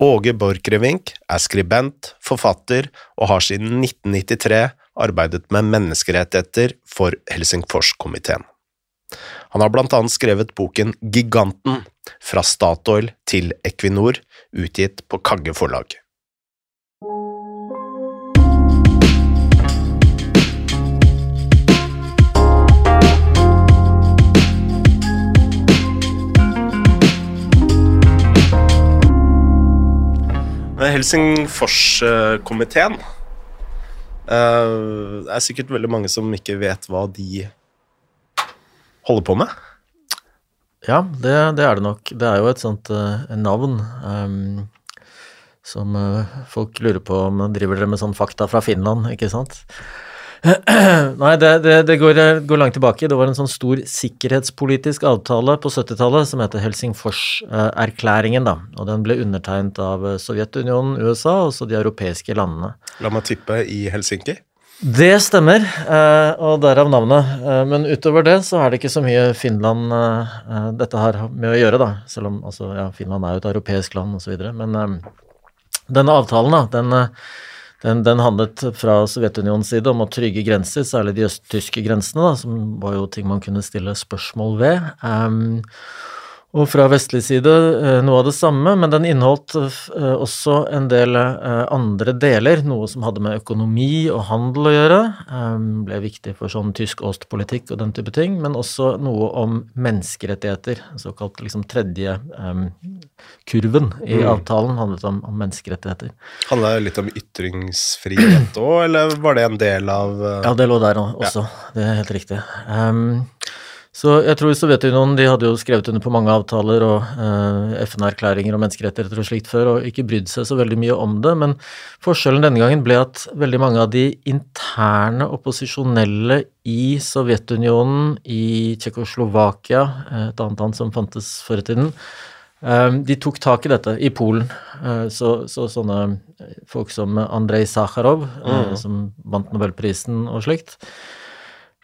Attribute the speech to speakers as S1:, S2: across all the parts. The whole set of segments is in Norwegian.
S1: Åge Borchgrevink er skribent, forfatter og har siden 1993 arbeidet med menneskerettigheter for Helsingforskomiteen. Han har blant annet skrevet boken Giganten – fra Statoil til Equinor, utgitt på Kagge forlag. Helsingforskomiteen eh, Det er sikkert veldig mange som ikke vet hva de holder på med.
S2: Ja, det, det er det nok. Det er jo et sånt uh, navn um, som uh, folk lurer på om driver dere med sånn fakta fra Finland, ikke sant? Nei, det, det, det går, går, langt tilbake. Det var en sånn stor sikkerhetspolitisk avtale på 70-tallet som heter Helsingforserklæringen, da. Og den ble undertegnet av Sovjetunionen, USA og så de europeiske landene.
S1: La meg tippe i Helsinki?
S2: Det stemmer, eh, og derav navnet. Eh, men utover det så er det ikke så mye Finland eh, dette har med å gjøre, da. Selv om altså, ja, Finland er jo et europeisk land osv. Men denne avtalen, da, den, den, den, handlet fra Sovjetunionens side om å trygge grenser, særlig de østtyske grensene, da, som var jo ting man kunne stille spørsmål ved. Um, og fra vestlig side eh, noe av det samme, men den inneholdt eh, også en del eh, andre deler, noe som hadde med økonomi og handel å gjøre. Ble viktig for sånn tysk ostpolitikk og den type ting, men også noe om menneskerettigheter. Såkalt liksom tredje um, kurven i mm. avtalen handlet om, om menneskerettigheter.
S1: Handla det litt om ytringsfrihet òg, eller var det en del av uh...
S2: Ja, det lå der også. Ja. Det er helt riktig. Um, så jeg tror Sovjetunionen de hadde jo skrevet under på mange avtaler og eh, FN-erklæringer og menneskerettigheter og slikt før, og ikke brydd seg så veldig mye om det. Men forskjellen denne gangen ble at veldig mange av de interne opposisjonelle i Sovjetunionen, i Tsjekkoslovakia, eh, et annet land som fantes før i tiden, eh, de tok tak i dette i Polen. Eh, så, så sånne folk som Andrej Sakharov, mm. som vant nobelprisen og slikt.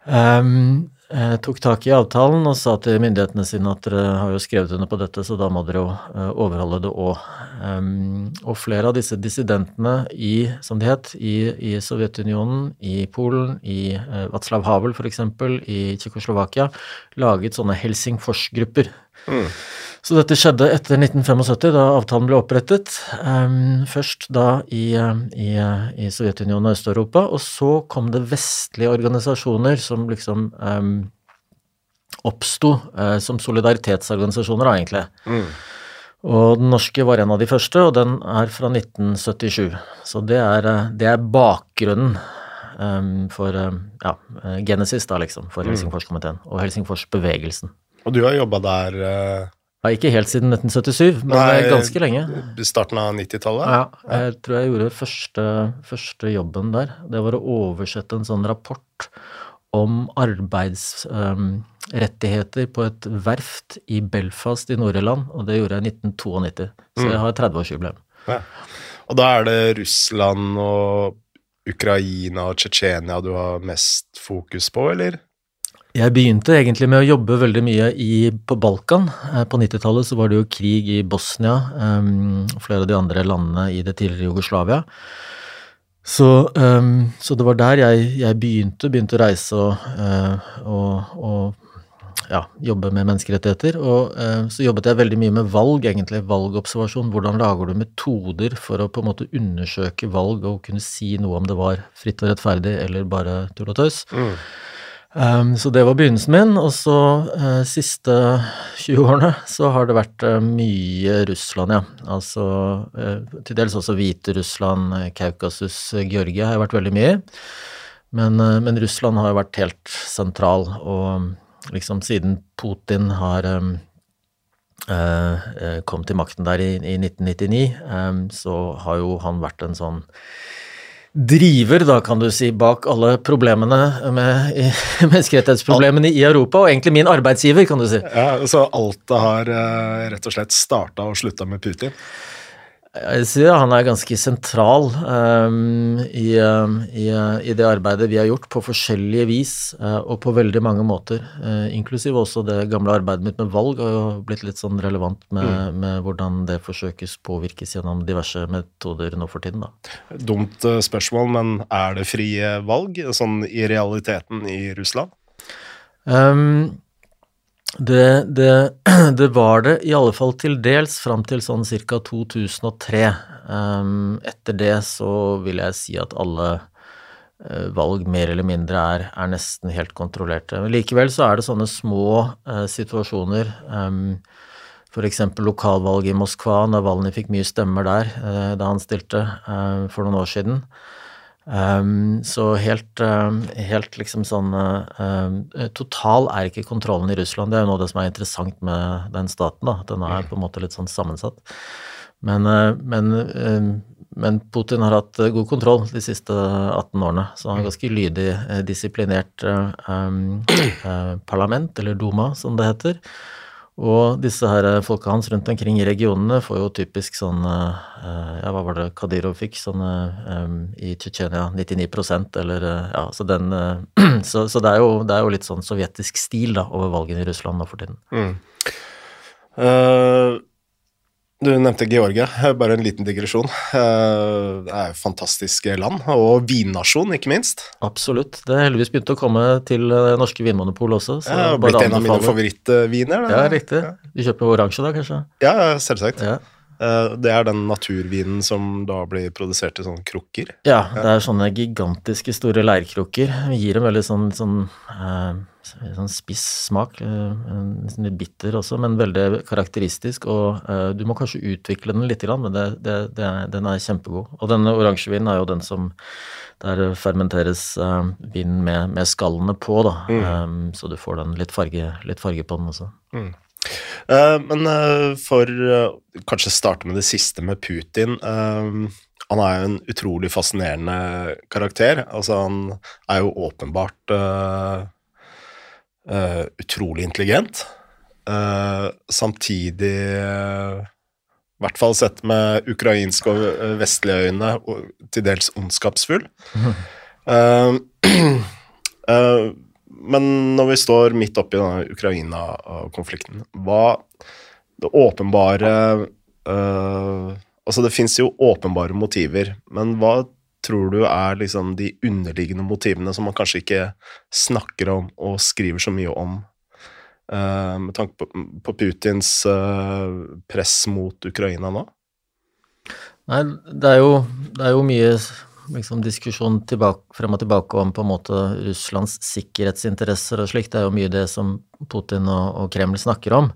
S2: Um, eh, tok tak i avtalen og sa til myndighetene sine at dere har jo skrevet under på dette, så da må dere jo eh, overholde det òg. Um, og flere av disse dissidentene i, som det het, i, i Sovjetunionen, i Polen, i eh, Václav Havel f.eks., i Tsjekkoslovakia, laget sånne Helsingfors-grupper. Mm. Så dette skjedde etter 1975, da avtalen ble opprettet. Um, først da i, i, i Sovjetunionen og Øst-Europa, og så kom det vestlige organisasjoner som liksom um, oppsto uh, som solidaritetsorganisasjoner, da, egentlig. Mm. Og den norske var en av de første, og den er fra 1977. Så det er, det er bakgrunnen um, for ja, Genesis, da, liksom, for mm. Helsingforskomiteen og Helsingforsbevegelsen.
S1: Og du har jobba der uh
S2: ja, ikke helt siden 1977, men Nei, ganske lenge.
S1: Starten av 90-tallet?
S2: Ja, jeg tror jeg gjorde første, første, jobben der. Det var å oversette en sånn rapport om arbeidsrettigheter um, på et verft i Belfast i Nord-Irland, og det gjorde jeg i 1992. Så mm. jeg har 30-årsjubileum. Ja.
S1: Og da er det Russland og Ukraina og Tsjetsjenia du har mest fokus på, eller?
S2: Jeg begynte egentlig med å jobbe veldig mye i, på Balkan. Eh, på 90-tallet så var det jo krig i Bosnia um, og flere av de andre landene i det tidligere Jugoslavia. Så, um, så det var der jeg, jeg, begynte. Begynte å reise og, uh, og, og ja, jobbe med menneskerettigheter. Og uh, så jobbet jeg veldig mye med valg, egentlig. Valgobservasjon. Hvordan lager du metoder for å på en måte undersøke valg og kunne si noe om det var fritt og rettferdig eller bare tull og tøys. Mm. Um, så det var begynnelsen min, og så uh, siste 20 årene så har det vært uh, mye Russland, ja. Altså uh, til dels også Hviterussland, Kaukasus, Georgia har jeg vært veldig mye i. Men, men, Russland har jo vært helt sentral, og liksom siden Putin har um, kom til makten der i, i 1999, um, så har jo han vært en sånn driver, da kan du si, bak alle problemene med menneskerettighetsproblemene i Europa, og egentlig min arbeidsgiver, kan du si.
S1: Ja, Så alt det har eh, rett og slett starta og slutta med Putin?
S2: Jeg sier han er ganske sentral um, i, um, i, i, det arbeidet vi har gjort på forskjellige vis uh, og på veldig mange måter. Uh, inklusiv også det gamle arbeidet mitt med valg har jo blitt litt sånn relevant med, mm. med, hvordan det forsøkes påvirkes gjennom diverse metoder nå for tiden. Da.
S1: Dumt spørsmål, men er det frie valg sånn i realiteten i Russland?
S2: Um, det, det, det, var det i alle fall til dels fram til sånn ca. 2003. Um, etter det så vil jeg si at alle uh, valg mer eller mindre er, er, nesten helt kontrollerte. Men likevel så er det sånne små uh, situasjoner. Um, F.eks. lokalvalget i Moskva, Navalnyj fikk mye stemmer der uh, da han stilte for noen år siden. Um, så helt, um, helt, liksom sånn um, Total er ikke kontrollen i Russland. Det er jo noe av det som er interessant med den staten. da, Den er på en måte litt sånn sammensatt. Men, uh, men, men Putin har hatt god kontroll de siste 18 årene. Så han har ganske lydig, uh, disiplinert parlament, eller Duma som det heter. Og disse her eh, folka hans rundt omkring i regionene får jo typisk sånn eh, Ja, hva var det Kadyrov fikk sånn um, i Tsjetsjenia? 99% eller Ja, så den så, så det, er jo, det, er jo, litt sånn sovjetisk stil da over valgene i Russland nå for tiden. Mm.
S1: Uh, du nevnte Georgia, bare en liten digresjon. Eh, det er et fantastisk land, og vinnasjon, ikke minst.
S2: Absolutt. Det er heldigvis begynt å komme til eh, norske vinmonopol også.
S1: Så ja, blitt en av mine favorittviner.
S2: Ja, riktig. Du kjøper oransje da, kanskje?
S1: Ja, selvsagt. Ja. Eh, det er den naturvinen som da blir produsert i sånne krukker?
S2: Ja, det er sånne gigantiske store leirkrukker. Vi gir dem veldig sånn, sånn, eh, sånn spiss smak. Eh, nesten litt bitter også, men veldig karakteristisk. Og eh, du må kanskje utvikle den litt, men det, det, det, den er kjempegod. Og denne oransjevinen er jo den som der fermenteres vin med, med, skallene på, da. Mm. Så du får den litt farge, litt farge på den også. Mm.
S1: Men for kanskje starte med det siste med Putin. han er jo en utrolig fascinerende karakter. Altså, han er jo åpenbart utrolig intelligent. samtidig, i hvert fall sett med ukrainske og vestlige øyne, og til dels ondskapsfull. Men når vi står midt oppi denne Ukraina-konflikten, hva det åpenbare uh, Altså, det fins jo åpenbare motiver, men hva tror du er liksom de underliggende motivene som man kanskje ikke snakker om og skriver så mye om, uh, med tanke på, på Putins uh, press mot Ukraina nå?
S2: Nei, det er jo, det er jo mye liksom, diskusjon tilbake, frem og tilbake om på en måte Russlands sikkerhetsinteresser og slikt. Det er jo mye det som Putin og, og Kreml snakker om.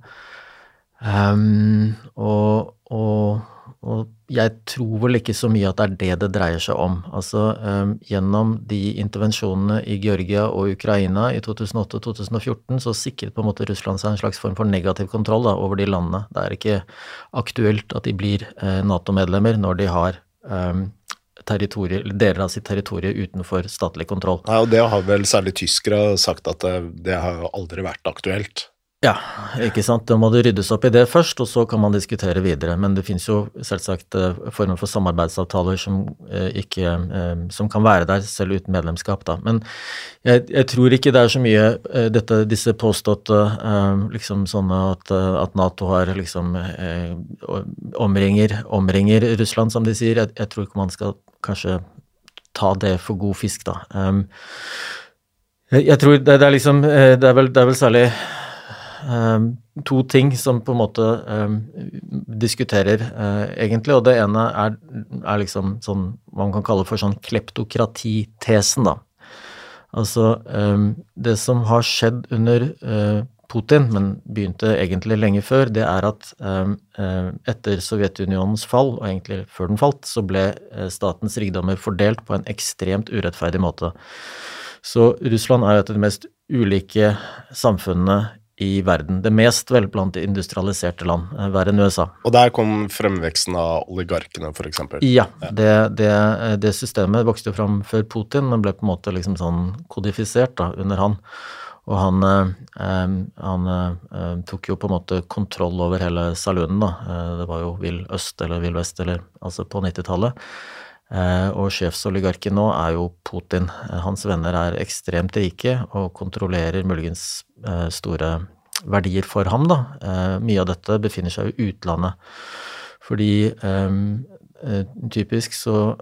S2: Um, og, og, og, jeg tror vel ikke så mye at det er det det dreier seg om. Altså um, gjennom de intervensjonene i Georgia og Ukraina i 2008 og 2014 så sikret på en måte Russland seg en slags form for negativ kontroll da, over de landene. Det er ikke aktuelt at de blir uh, Nato-medlemmer når de har um, deler av sitt territorium utenfor statlig kontroll.
S1: Nei, og Det har vel særlig tyskere sagt at det, det har aldri vært aktuelt.
S2: Ja, ikke sant. Da må det ryddes opp i det først, og så kan man diskutere videre. Men det finnes jo selvsagt eh, former for samarbeidsavtaler som, eh, ikke, eh, som kan være der selv uten medlemskap. Da. Men jeg, jeg tror ikke det er så mye dette, disse påståtte liksom sånne at, at Nato har liksom omringer, omringer Russland, som de sier. Jeg, jeg tror ikke man skal kanskje ta det for god fisk, da. Jeg tror det, det er liksom det er, vel, det er vel særlig to ting som på en måte um, diskuterer, uh, egentlig. Og det ene er, er, liksom sånn hva man kan kalle for sånn kleptokratitesen, da. Altså, um, det som har skjedd under uh, Putin, men begynte egentlig lenge før, det er at um, etter Sovjetunionens fall, og egentlig før den falt, så ble statens rikdommer fordelt på en ekstremt urettferdig måte. Så Russland er jo et av de mest ulike samfunnene i verden. Det mest velplante industrialiserte land, eh, verre enn USA.
S1: Og der kom fremveksten av oligarkene, f.eks.?
S2: Ja, ja. Det, det, det, systemet vokste jo fram før Putin, men ble på en måte liksom sånn kodifisert da, under han. Og han, eh, han eh, tok jo på en måte kontroll over hele saloonen, da. Eh, det var jo Vill Øst eller Vill Vest, eller altså på 90-tallet. Og sjefsoligarken nå er jo Putin. Hans venner er ekstremt rike og kontrollerer muligens store verdier for ham, da. Mye av dette befinner seg i utlandet. Fordi Eh, typisk så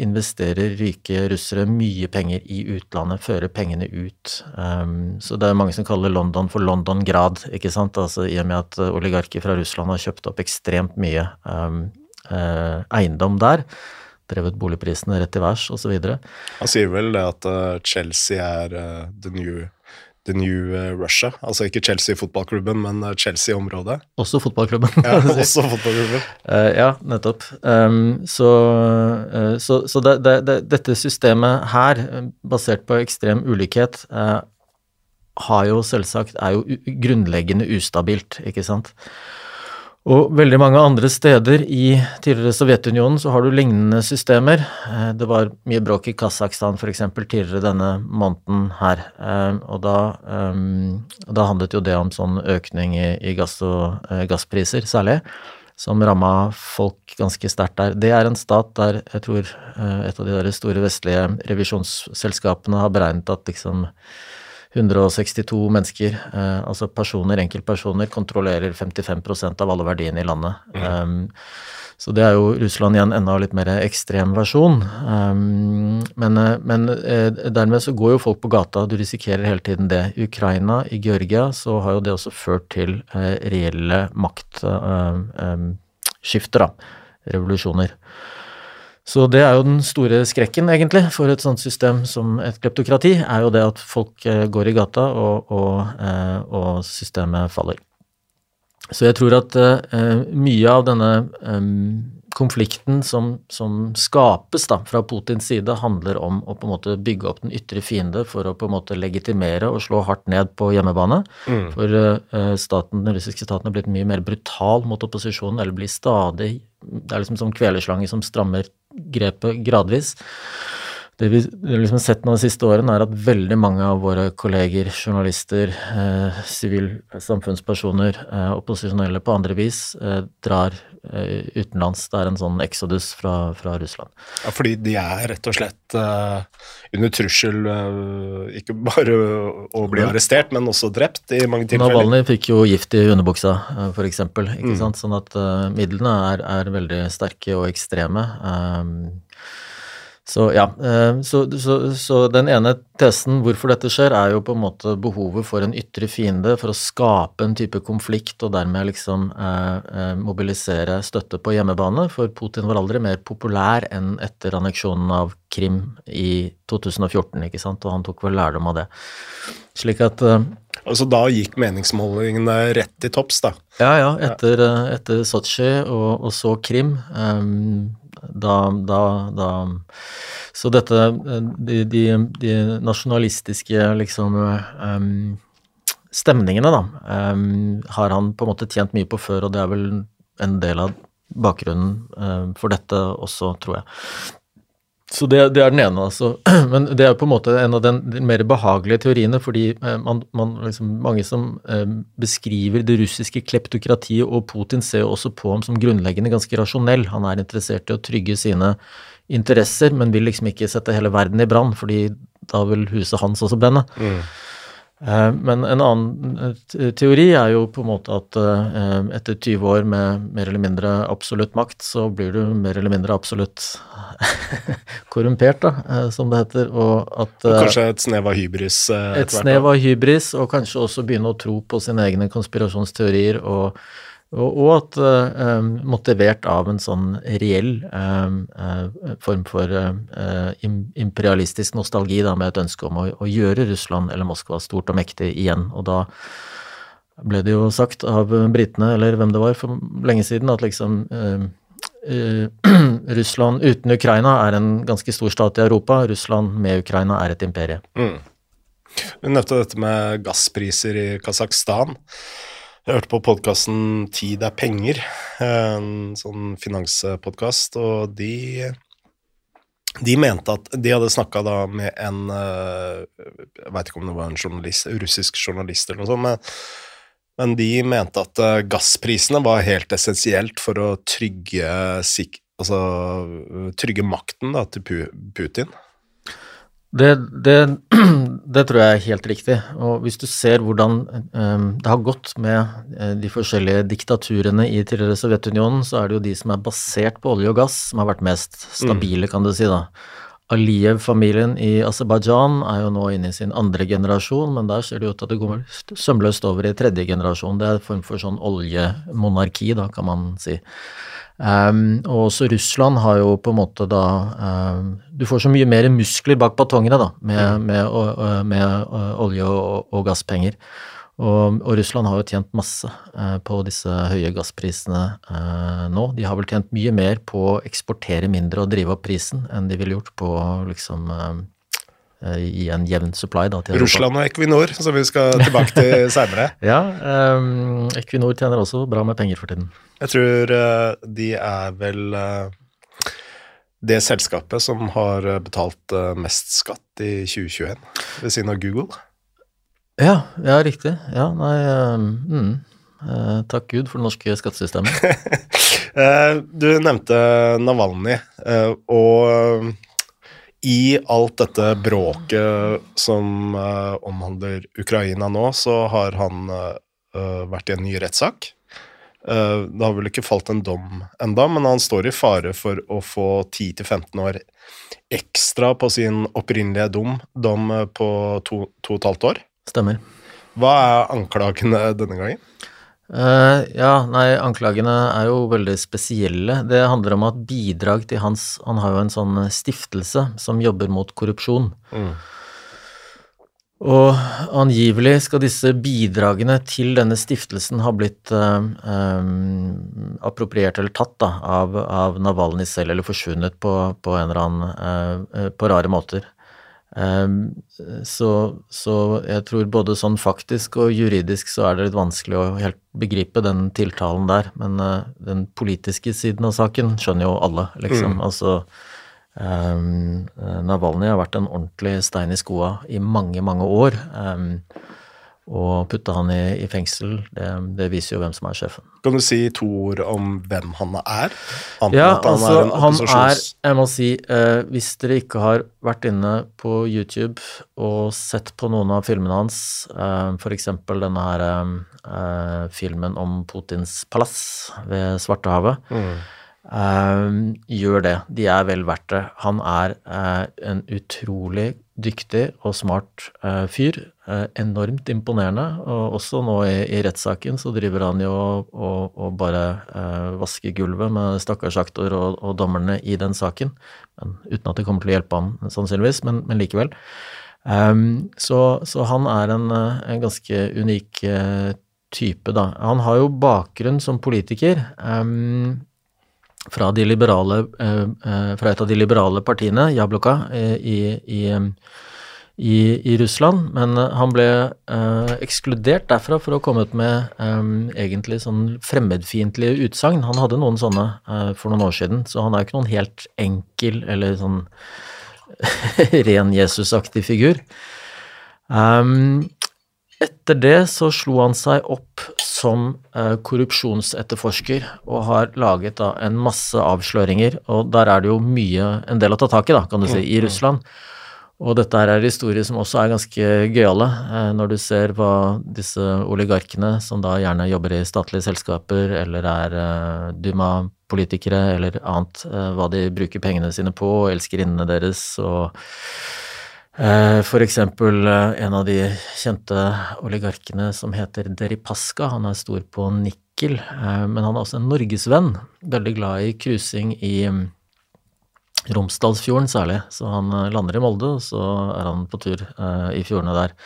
S2: investerer rike russere mye penger i utlandet, fører pengene ut. Um, så det er mange som kaller London for London-grad, ikke sant. Altså i og med at oligarker fra Russland har kjøpt opp ekstremt mye uh, eiendom der. Drevet boligprisene rett i værs osv.
S1: Han sier vel det at Chelsea er the new The New eh, Russia. Altså ikke Chelsea fotballklubben, men eh, Chelsea-området.
S2: Også fotballklubben.
S1: ja, også fotballklubben.
S2: uh, ja, nettopp. Um, så, uh, så, så det, det, det, dette systemet her, basert på ekstrem ulikhet, uh, har jo selvsagt er jo grunnleggende ustabilt, ikke sant. Og veldig mange andre steder i tidligere Sovjetunionen så har du lignende systemer. Eh, det var mye bråk i Kasakhstan f.eks. tidligere denne måneden her. Eh, og da, eh, da, handlet jo det om sånn økning i, gass og gasspriser, særlig, som ramma folk ganske sterkt der. Det er en stat der jeg tror et av de der store vestlige revisjonsselskapene har beregnet at liksom 162 mennesker, eh, altså personer, enkeltpersoner, kontrollerer 55% av alle verdiene i landet. Mm. Um, så det er jo Russland igjen enda litt mer ekstrem versjon. Um, men, eh, men eh, dermed så går jo folk på gata, du risikerer hele tiden det. I Ukraina, i Georgia, så har jo det også ført til eh, reelle maktskifter, da. Revolusjoner. Så det er jo den store skrekken, egentlig, for et sånt system som et kleptokrati, er jo det at folk eh, går i gata, og, og, eh, og systemet faller. Så jeg tror at uh, mye av denne konflikten som, som, skapes da, fra Putins side, handler om å på en måte bygge opp den ytre fiende for å på en måte legitimere og slå hardt ned på hjemmebane. Mm. For staten, den russiske staten har blitt mye mer brutal mot opposisjonen, eller blir stadig Det er liksom som kvelerslange som strammer grepet gradvis. Det vi har liksom sett nå de siste årene, er at veldig mange av våre kolleger, journalister, eh, sivil eh, samfunnspersoner, eh, opposisjonelle på andre vis, eh, drar utenlands. Det er en sånn exodus fra, fra, Russland.
S1: Ja, fordi de er rett og slett uh, under trussel, uh, ikke bare å bli arrestert, men også drept i mange tilfeller.
S2: Navalny fikk jo gift i underbuksa, uh, ikke mm. Sånn at midlene er, er, veldig sterke og ekstreme. Um, så ja, eh, så, så, så, den ene testen hvorfor dette skjer, er jo på en måte behovet for en ytre fiende for å skape en type konflikt og dermed liksom eh, eh, mobilisere støtte på hjemmebane. For Putin var aldri mer populær enn etter anneksjonen av Krim i 2014, ikke sant, og han tok vel lærdom av det. Slik at eh,
S1: Altså da gikk meningsmålingene rett til topps, da?
S2: Ja, ja. Etter, eh, etter Sotsji og, og, så Krim. Um, da, da, da Så dette De, de, de nasjonalistiske liksom um, stemningene, da, um, har han på en måte tjent mye på før, og det er vel en del av bakgrunnen um, for dette også, tror jeg. Så det, det, er den ene, altså. Men det er på en måte en av den, de mer behagelige teoriene, fordi eh, man, man liksom, mange som eh, beskriver det russiske kleptokratiet, og Putin ser jo også på ham som grunnleggende ganske rasjonell. Han er interessert i å trygge sine interesser, men vil liksom ikke sette hele verden i brann, fordi da vil huset hans også brenne. Mm. Eh, men en annen eh, teori er jo på en måte at eh, etter 20 år med mer eller mindre absolutt makt, så blir du mer eller mindre absolutt korrumpert, da, som det heter. Og at
S1: og Kanskje et snev av hybris?
S2: Et snev av hybris, og kanskje også begynne å tro på sine egne konspirasjonsteorier og og, og at uh, motivert av en sånn reell uh, form for imperialistisk nostalgi, da, med et ønske om å, å, gjøre Russland eller Moskva stort og mektig igjen. Og da ble det jo sagt av britene, eller hvem det var, for lenge siden, at liksom Russland uten Ukraina er en ganske stor stat i Europa. Russland med Ukraina er et imperie. Mm.
S1: Du nevnte dette med gasspriser i Kasakhstan. Jeg hørte på podkasten Tid er penger, en sånn finanspodkast, og de de mente at De hadde snakka med en eh, Jeg veit ikke om det var en journalist, russisk journalist eller noe sånt, men, men de mente at eh, gassprisene var helt essensielt for å trygge, altså, trygge makten da, til Putin.
S2: Det, det, det, tror jeg er helt riktig. Og hvis du ser hvordan um, det har gått med uh, de forskjellige diktaturene i tidligere Sovjetunionen, så er det jo de som er basert på olje og gass, som har vært mest stabile, mm. kan du si, da. Aliyev-familien i Aserbajdsjan er jo nå inne i sin andre generasjon, men der ser det ut til at det går sømløst over i tredje generasjon. Det er en form for sånn oljemonarki, da, kan man si. Um, og også Russland har jo på en måte da um, Du får så mye mer muskler bak batongene da, med, med, med, med olje- og, og gasspenger. Og, og, Russland har jo tjent masse uh, på disse høye gassprisene uh, nå. De har vel tjent mye mer på å eksportere mindre og drive opp prisen enn de ville gjort på liksom uh, i en jevn supply. Da,
S1: Russland og Equinor, som vi skal tilbake til seinere.
S2: ja, um, Equinor tjener også bra med penger for tiden.
S1: Jeg tror uh, de er vel uh, det selskapet som har betalt uh, mest skatt i 2021, ved siden av Google.
S2: Ja, ja riktig. Ja, nei mm, Takk Gud for det norske skattesystemet.
S1: du nevnte Navalny, og i alt dette bråket som omhandler Ukraina nå, så har han vært i en ny rettssak. Uh, det har vel ikke falt en dom enda, men han står i fare for å få 10-15 år ekstra på sin opprinnelige dom, dom på to, to og et halvt år.
S2: Stemmer.
S1: Hva er anklagene denne gangen?
S2: Uh, ja, nei, anklagene er jo veldig spesielle. Det handler om at bidrag til hans Han har jo en sånn stiftelse som jobber mot korrupsjon. Mm. Og angivelig skal disse bidragene til denne stiftelsen ha blitt uh, um, appropriert eller tatt da, av, av, Navalny selv, eller forsvunnet på, på en eller annen uh, på rare måter. Um, så, så, jeg tror både sånn faktisk og juridisk så er det litt vanskelig å helt begripe den tiltalen der, men uh, den politiske siden av saken skjønner jo alle, liksom. Mm. Altså Um, Navalny har vært en ordentlig stein i skoa i mange, mange år. Um, og putte han i, i fengsel, det, det, viser jo hvem som er sjefen.
S1: Kan du si to ord om hvem han er?
S2: Han, ja, han altså, er han er Jeg må si, eh, hvis dere ikke har vært inne på YouTube og sett på noen av filmene hans, eh, f.eks. denne her eh, filmen om Putins palass ved Svartehavet, mm eh, gjør det. De er vel verdt det. Han er uh, en utrolig dyktig og smart eh, fyr. enormt imponerende. Og også nå i, i rettssaken så driver han jo og, og bare vasker gulvet med stakkars aktor og, og, dommerne i den saken. Men, uten at det kommer til å hjelpe ham, sannsynligvis, men, men likevel. Um, så, så, han er en, en ganske unik type, da. Han har jo bakgrunn som politiker. Um, fra, liberale, eh, eh, fra, et av de liberale partiene, Jablokka, eh, i, i, i, i Russland. Men han ble ekskludert derfra for å ha kommet med egentlig sånn fremmedfiendtlige utsagn. Han hadde noen sånne for noen år siden, så han er jo ikke noen helt enkel eller sånn ren Jesus-aktig figur. Um, etter det så slo han seg opp som eh, korrupsjonsetterforsker og har laget da en masse avsløringer, og der er det jo mye, en del å ta tak i, da, kan du si, i mm, mm. Russland. Og dette her er historier som også er ganske gøyale, eh, når du ser hva disse oligarkene, som da gjerne jobber i statlige selskaper eller er eh, Duma-politikere eller annet, hva de bruker pengene sine på, elskerinnene deres og for eksempel eh, en av de kjente oligarkene som heter Deripaska. Han er stor på nikkel, eh, men han er også en norgesvenn. Veldig glad i cruising i mm, Romsdalsfjorden særlig, så han lander i Molde, og så er han på tur i fjordene der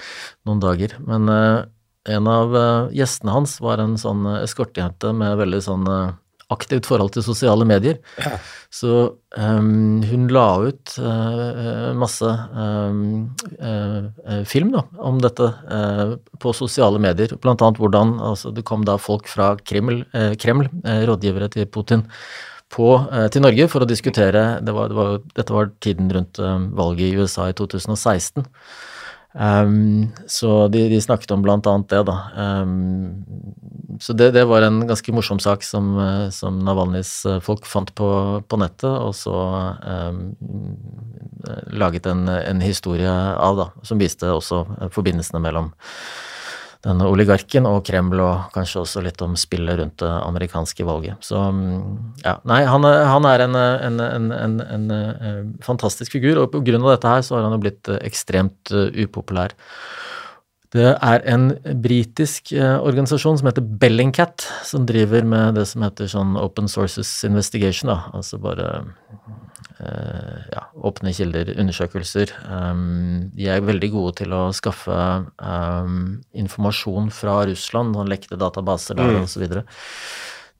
S2: noen dager. Men en av gjestene hans var en sånn eskortejente med veldig sånn aktivt forhold til sosiale medier. Så um, hun la ut uh, masse um, uh, film da, om dette uh, på sosiale medier, blant annet hvordan altså, det kom da folk fra Kreml, Kreml rådgivere til Putin, på, til Norge for å diskutere det var, det var, Dette var tiden rundt valget i USA i 2016. Um, så de, de, snakket om blant annet det, da. Um, så det, det, var en ganske morsom sak som, eh, som Navalnyjs eh, folk fant på, på nettet, og så um, laget en, en, historie av, da, som viste også forbindelsene mellom denne oligarken og Kreml, og kanskje også litt om spillet rundt det amerikanske valget. Så ja, nei, han, han er en, en, en, en, eh, fantastisk figur, og på grunn av dette her så har han jo blitt eh, ekstremt uh, upopulær. Det er en britisk organisasjon som heter Bellingcat, som driver med det som heter sånn Open Sources Investigation, da, altså bare Eh, ja, åpne kilder, undersøkelser. Um, de er veldig gode til å skaffe um, informasjon fra Russland, han lekte databaser der mm. osv.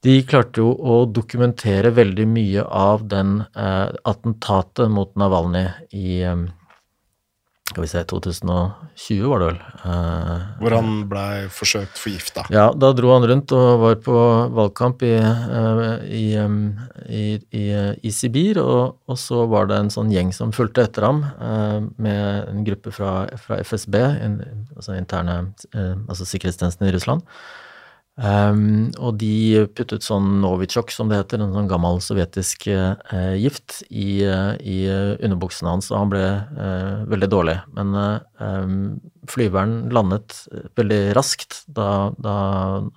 S2: De klarte jo å dokumentere veldig mye av den uh, attentatet mot Navalny i um, skal vi se, 2020 var det vel.
S1: Uh, Hvor han blei forsøkt forgifta?
S2: Ja, da dro han rundt og var på valgkamp i, uh, i, i, i Sibir, og, og, så var det en sånn gjeng som fulgte etter ham uh, med en gruppe fra, fra FSB, en, altså interne altså sikkerhetstjenesten i Russland. Um, og de puttet sånn Novichok, som det heter, en sånn gammel sovjetisk uh, gift, i, uh, i underbuksene hans, og han ble uh, veldig dårlig. Men um, flyveren landet veldig raskt da, da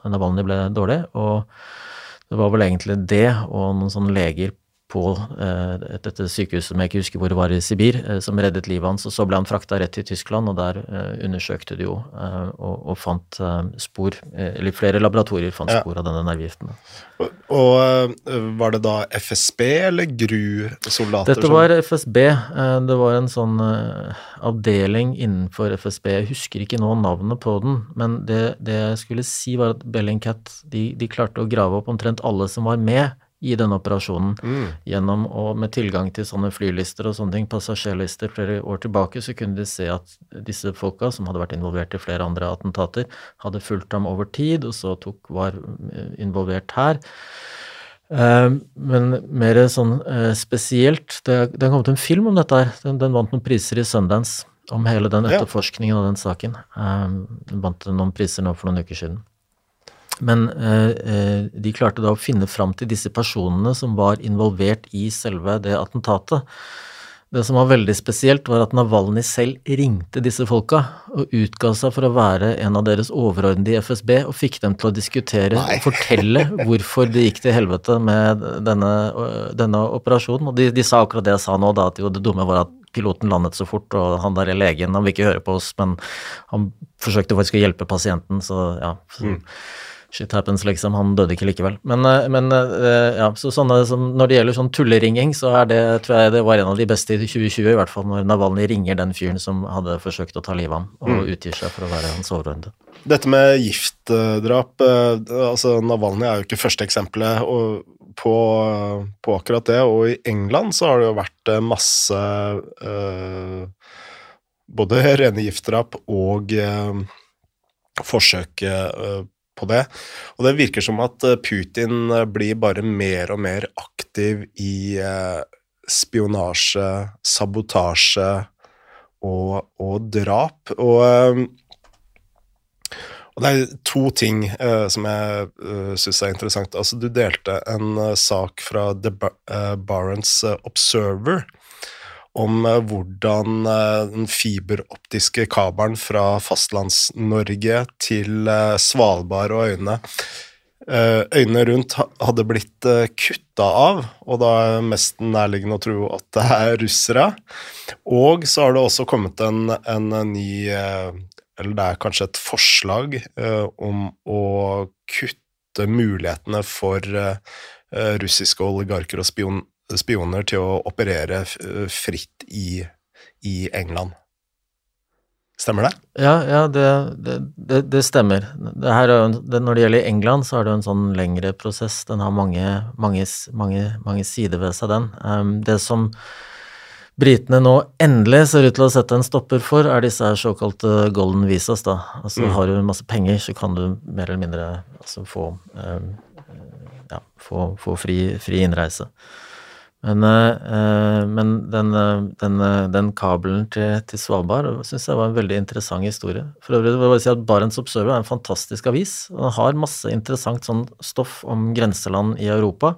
S2: Navalny ble dårlig, og det var vel egentlig det og noen sånne leger på eh, dette sykehuset som jeg ikke husker hvor det var i Sibir, eh, som reddet livet hans. og Så ble han frakta rett til Tyskland, og der eh, undersøkte de jo og, og, fant spor Eller flere laboratorier fant spor ja. av denne nervegiften.
S1: Og, og, var det da FSB eller GRU-soldater?
S2: Dette var FSB. Det var en sånn avdeling innenfor FSB. Jeg husker ikke nå navnet på den, men det, det jeg skulle si, var at Bellingcat de, de klarte å grave opp omtrent alle som var med i denne operasjonen. Mm. Gjennom og med tilgang til sånne flylister og sånne ting, passasjerlister flere år tilbake, så kunne de se at disse folka, som hadde vært involvert i flere andre attentater, hadde fulgt ham over tid, og så tok, var eh, involvert her. Uh, men mer sånn uh, spesielt Det har kommet en film om dette her. Den, den, vant noen priser i Sundance om hele den etterforskningen av den saken. Uh, den vant noen priser nå for noen uker siden. Men eh, eh, de klarte da å finne fram til disse personene som var involvert i selve det attentatet. Det som var veldig spesielt, var at Navalny selv ringte disse folka og utga seg for å være en av deres overordnede i FSB, og fikk dem til å diskutere Nei. og fortelle hvorfor det gikk til helvete med denne, denne operasjonen. Og de, de, sa akkurat det jeg sa nå, da, at jo, det dumme var at piloten landet så fort, og han der legen, han vil ikke høre på oss, men han forsøkte faktisk å hjelpe pasienten, så ja. Så, mm shit happens, liksom. Han døde ikke likevel. Men, eh, men eh, ja, så sånne som Når det gjelder sånn tulleringing, så er det, tror jeg det var en av de beste i 2020, i hvert fall når Navalny ringer den fyren som hadde forsøkt å ta livet av ham, og mm. utgir seg for å være hans overordnede.
S1: Dette med giftdrap, eh, altså Navalny er jo ikke første eksempelet på, på, akkurat det, og i England så har det jo vært masse øh, både rene giftdrap og øh, forsøk øh, på det. Og det virker som at eh, Putin eh, blir bare mer og mer aktiv i eh, spionasje, sabotasje og, og drap. Og, og, det er to ting uh, som jeg uh, syns er interessant. Altså, du delte en uh, sak fra The Barents Observer om eh, hvordan eh, den fiberoptiske kabelen fra Fastlands-Norge til eh, Svalbard og øyene Øynene rundt hadde blitt kutta av, og da er mest nærliggende å tro at det er russere. Og så har det også kommet en, en ny Eller det er kanskje et forslag om å kutte mulighetene for russiske oligarker og spion, spioner til å operere fritt i, i England. Stemmer det?
S2: Ja, ja det, det, det, stemmer. Det her, når det gjelder England, så er det en sånn lengre prosess. Den har mange, mange, mange, mange sider ved seg, den. Um, det som britene nå endelig ser ut til å sette en stopper for, er disse såkalte golden visas. da. Altså mm. Har du masse penger, så kan du mer eller mindre altså, få um, ja, få, få fri, fri, innreise. Men, uh, men den, den, den, kabelen til, til Svalbard syns jeg var en veldig interessant historie. For øvrig vil jeg bare si at Barents Observer er en fantastisk avis. og Den har masse interessant sånn stoff om grenseland i Europa.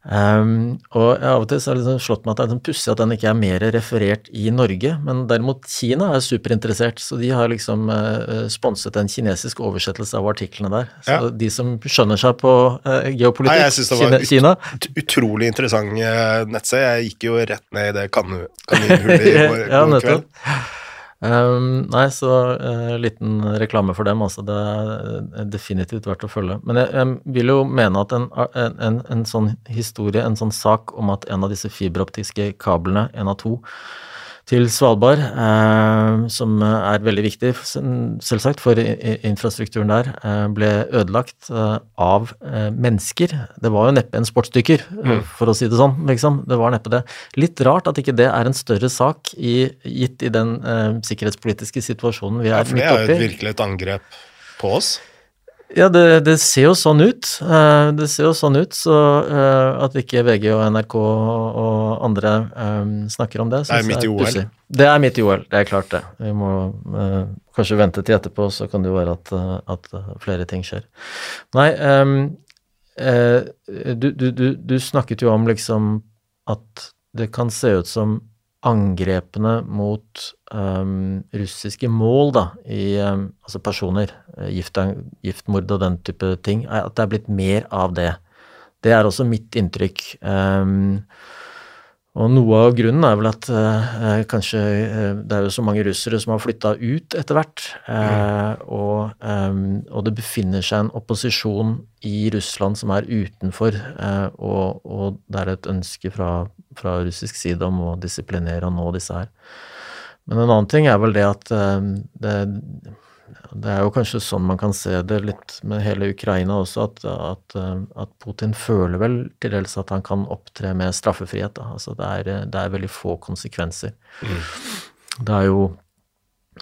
S2: Um, og av og til så har det liksom slått meg at det er liksom pussig at den ikke er mer referert i Norge, men derimot Kina er superinteressert, så de har liksom uh, sponset en kinesisk oversettelse av artiklene der. Så ja. de som skjønner seg på uh, geopolitikk, Nei,
S1: jeg synes det var Kina, ut, utrolig interessant uh, nettside. Jeg gikk jo rett ned i det kaninhullet i går, ja, kveld.
S2: Um, nei, så uh, liten reklame for dem, altså. Det er definitivt verdt å følge. Men jeg, jeg vil jo mene at en, en, en, sånn historie, en sånn sak om at en av disse fiberoptiske kablene, en av to, til Svalbard, eh, som er veldig viktig, selvsagt, for infrastrukturen der, eh, ble ødelagt eh, av mennesker. Det var jo neppe en sportsdykker, mm. for å si det sånn, liksom. Det var neppe det. Litt rart at ikke det er en større sak i, gitt i den sikkerhetspolitiske situasjonen vi er midt oppi. Ja,
S1: for det er jo virkelig et angrep på oss.
S2: Ja, det, det, ser jo sånn ut. Eh, det ser jo sånn ut, så eh, at ikke VG og NRK og andre um, snakker om det,
S1: Det er midt i OL.
S2: Det er midt i OL, det er klart det. Vi må kanskje vente til etterpå, så kan det jo være at, at flere ting skjer. Nei, um, du, du, du, du snakket jo om liksom at det kan se ut som angrepene mot um, russiske mål, da, i um, altså personer, eh, gift, giftmord og den type ting, at det er blitt mer av det. Det er også mitt inntrykk. Um, og noe av grunnen er vel at eh, kanskje eh, det er jo så mange russere som har flytta ut etter hvert, eh, og, eh, og, det befinner seg en opposisjon i Russland som er utenfor, eh, og, og, det er et ønske fra, fra, russisk side om å disiplinere og nå disse her. Men en annen ting er vel det at eh, det, det er jo kanskje sånn man kan se det litt med hele Ukraina også, at, at, at Putin føler vel til dels at han kan opptre med straffefrihet. Da. Altså det er, det er veldig få konsekvenser. Mm. Det er jo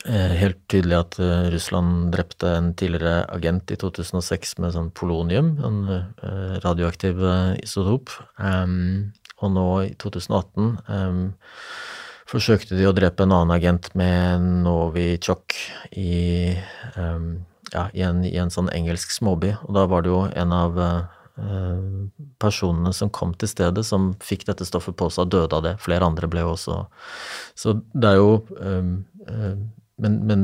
S2: eh, helt tydelig at uh, Russland drepte en tidligere agent i 2006 med sånn polonium, en radioaktiv isotop. Um, og nå i 2018 um, forsøkte de å drepe en annen agent med Novichok i, um, ja, i, en, i, en, sånn engelsk småby. Og da var det jo en av uh, personene som kom til stedet, som fikk dette stoffet på seg og døde av det. Flere andre ble jo også Så det er jo um, uh, men, men,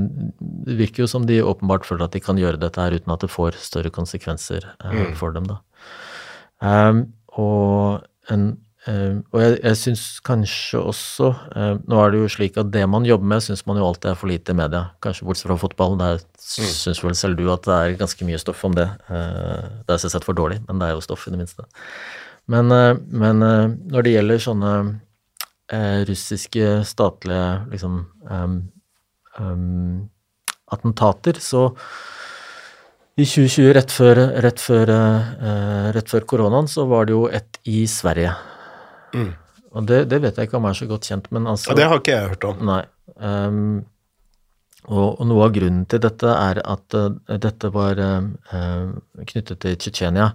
S2: det virker jo som de åpenbart føler at de kan gjøre dette her uten at det får større konsekvenser uh, for dem, da. Um, og en og jeg, jeg syns kanskje også uh, Nå er det jo slik at det man jobber med, syns man jo alltid er for lite i media. Kanskje bortsett fra fotball. Der mm. syns vel selv du at det er ganske mye stoff om det. Uh, det er selvsagt for dårlig, men det er jo stoff, i det minste. Men, men når det gjelder sånne russiske statlige liksom um, um, attentater, så i 2020, rett før, rett, før, rett før koronaen, så var det jo et i Sverige. Mm. Og det, det, vet jeg ikke om jeg er så godt kjent, men altså
S1: ja, Det har ikke jeg hørt om.
S2: Nei. Um, og, og, noe av grunnen til dette er at uh, dette var uh, knyttet til Tsjetsjenia.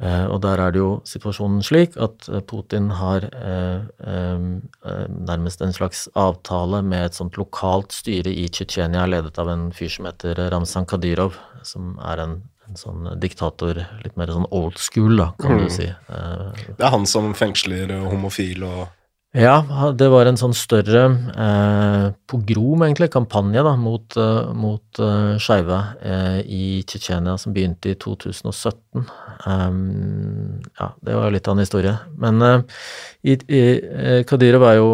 S2: Uh, og der er det jo situasjonen slik at Putin har nærmest en slags avtale med et sånt lokalt styre i Tsjetsjenia, ledet av en fyr som heter Ramzan Kadyrov, som er en en sånn diktator, litt mer sånn old school, da, kan mm. du si.
S1: Eh, det er han som fengsler homofile og
S2: ja, det var en sånn større eh, pogrom, egentlig, kampanje da, mot, eh, mot eh, skeive eh, i Tsjetsjenia som begynte i 2017. Um, ehm, ja, det var litt av en historie. Men uh, i, i, Kadyrov er jo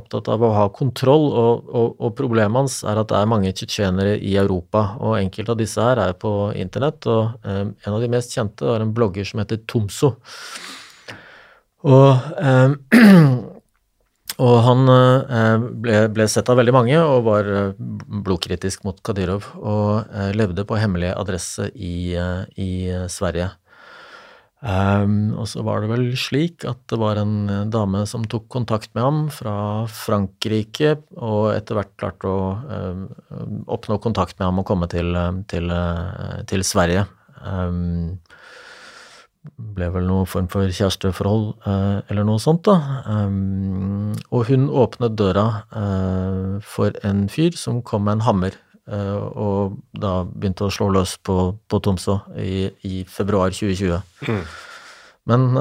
S2: opptatt av å ha kontroll, og, og, og, problemet hans er at det er mange tsjetsjenere i Europa, og enkelte av disse her er på internett, og en av de mest kjente var en blogger som heter Tomso. Og, eh, og han eh, ble, ble, sett av veldig mange og var eh, blodkritisk mot Kadyrov og eh, levde på hemmelig adresse i, eh, i Sverige. Um, og så var det vel slik at det var en dame som tok kontakt med ham fra Frankrike, og etter hvert klarte å um, oppnå kontakt med ham og komme til, til, til Sverige. Um, ble vel noen form for kjæresteforhold eh, eller noe sånt, da. Um, og hun åpnet døra eh, for en fyr som kom med en hammer, eh, og da begynte å slå løs på, på Tromsø i, i, februar 2020. Mm. Men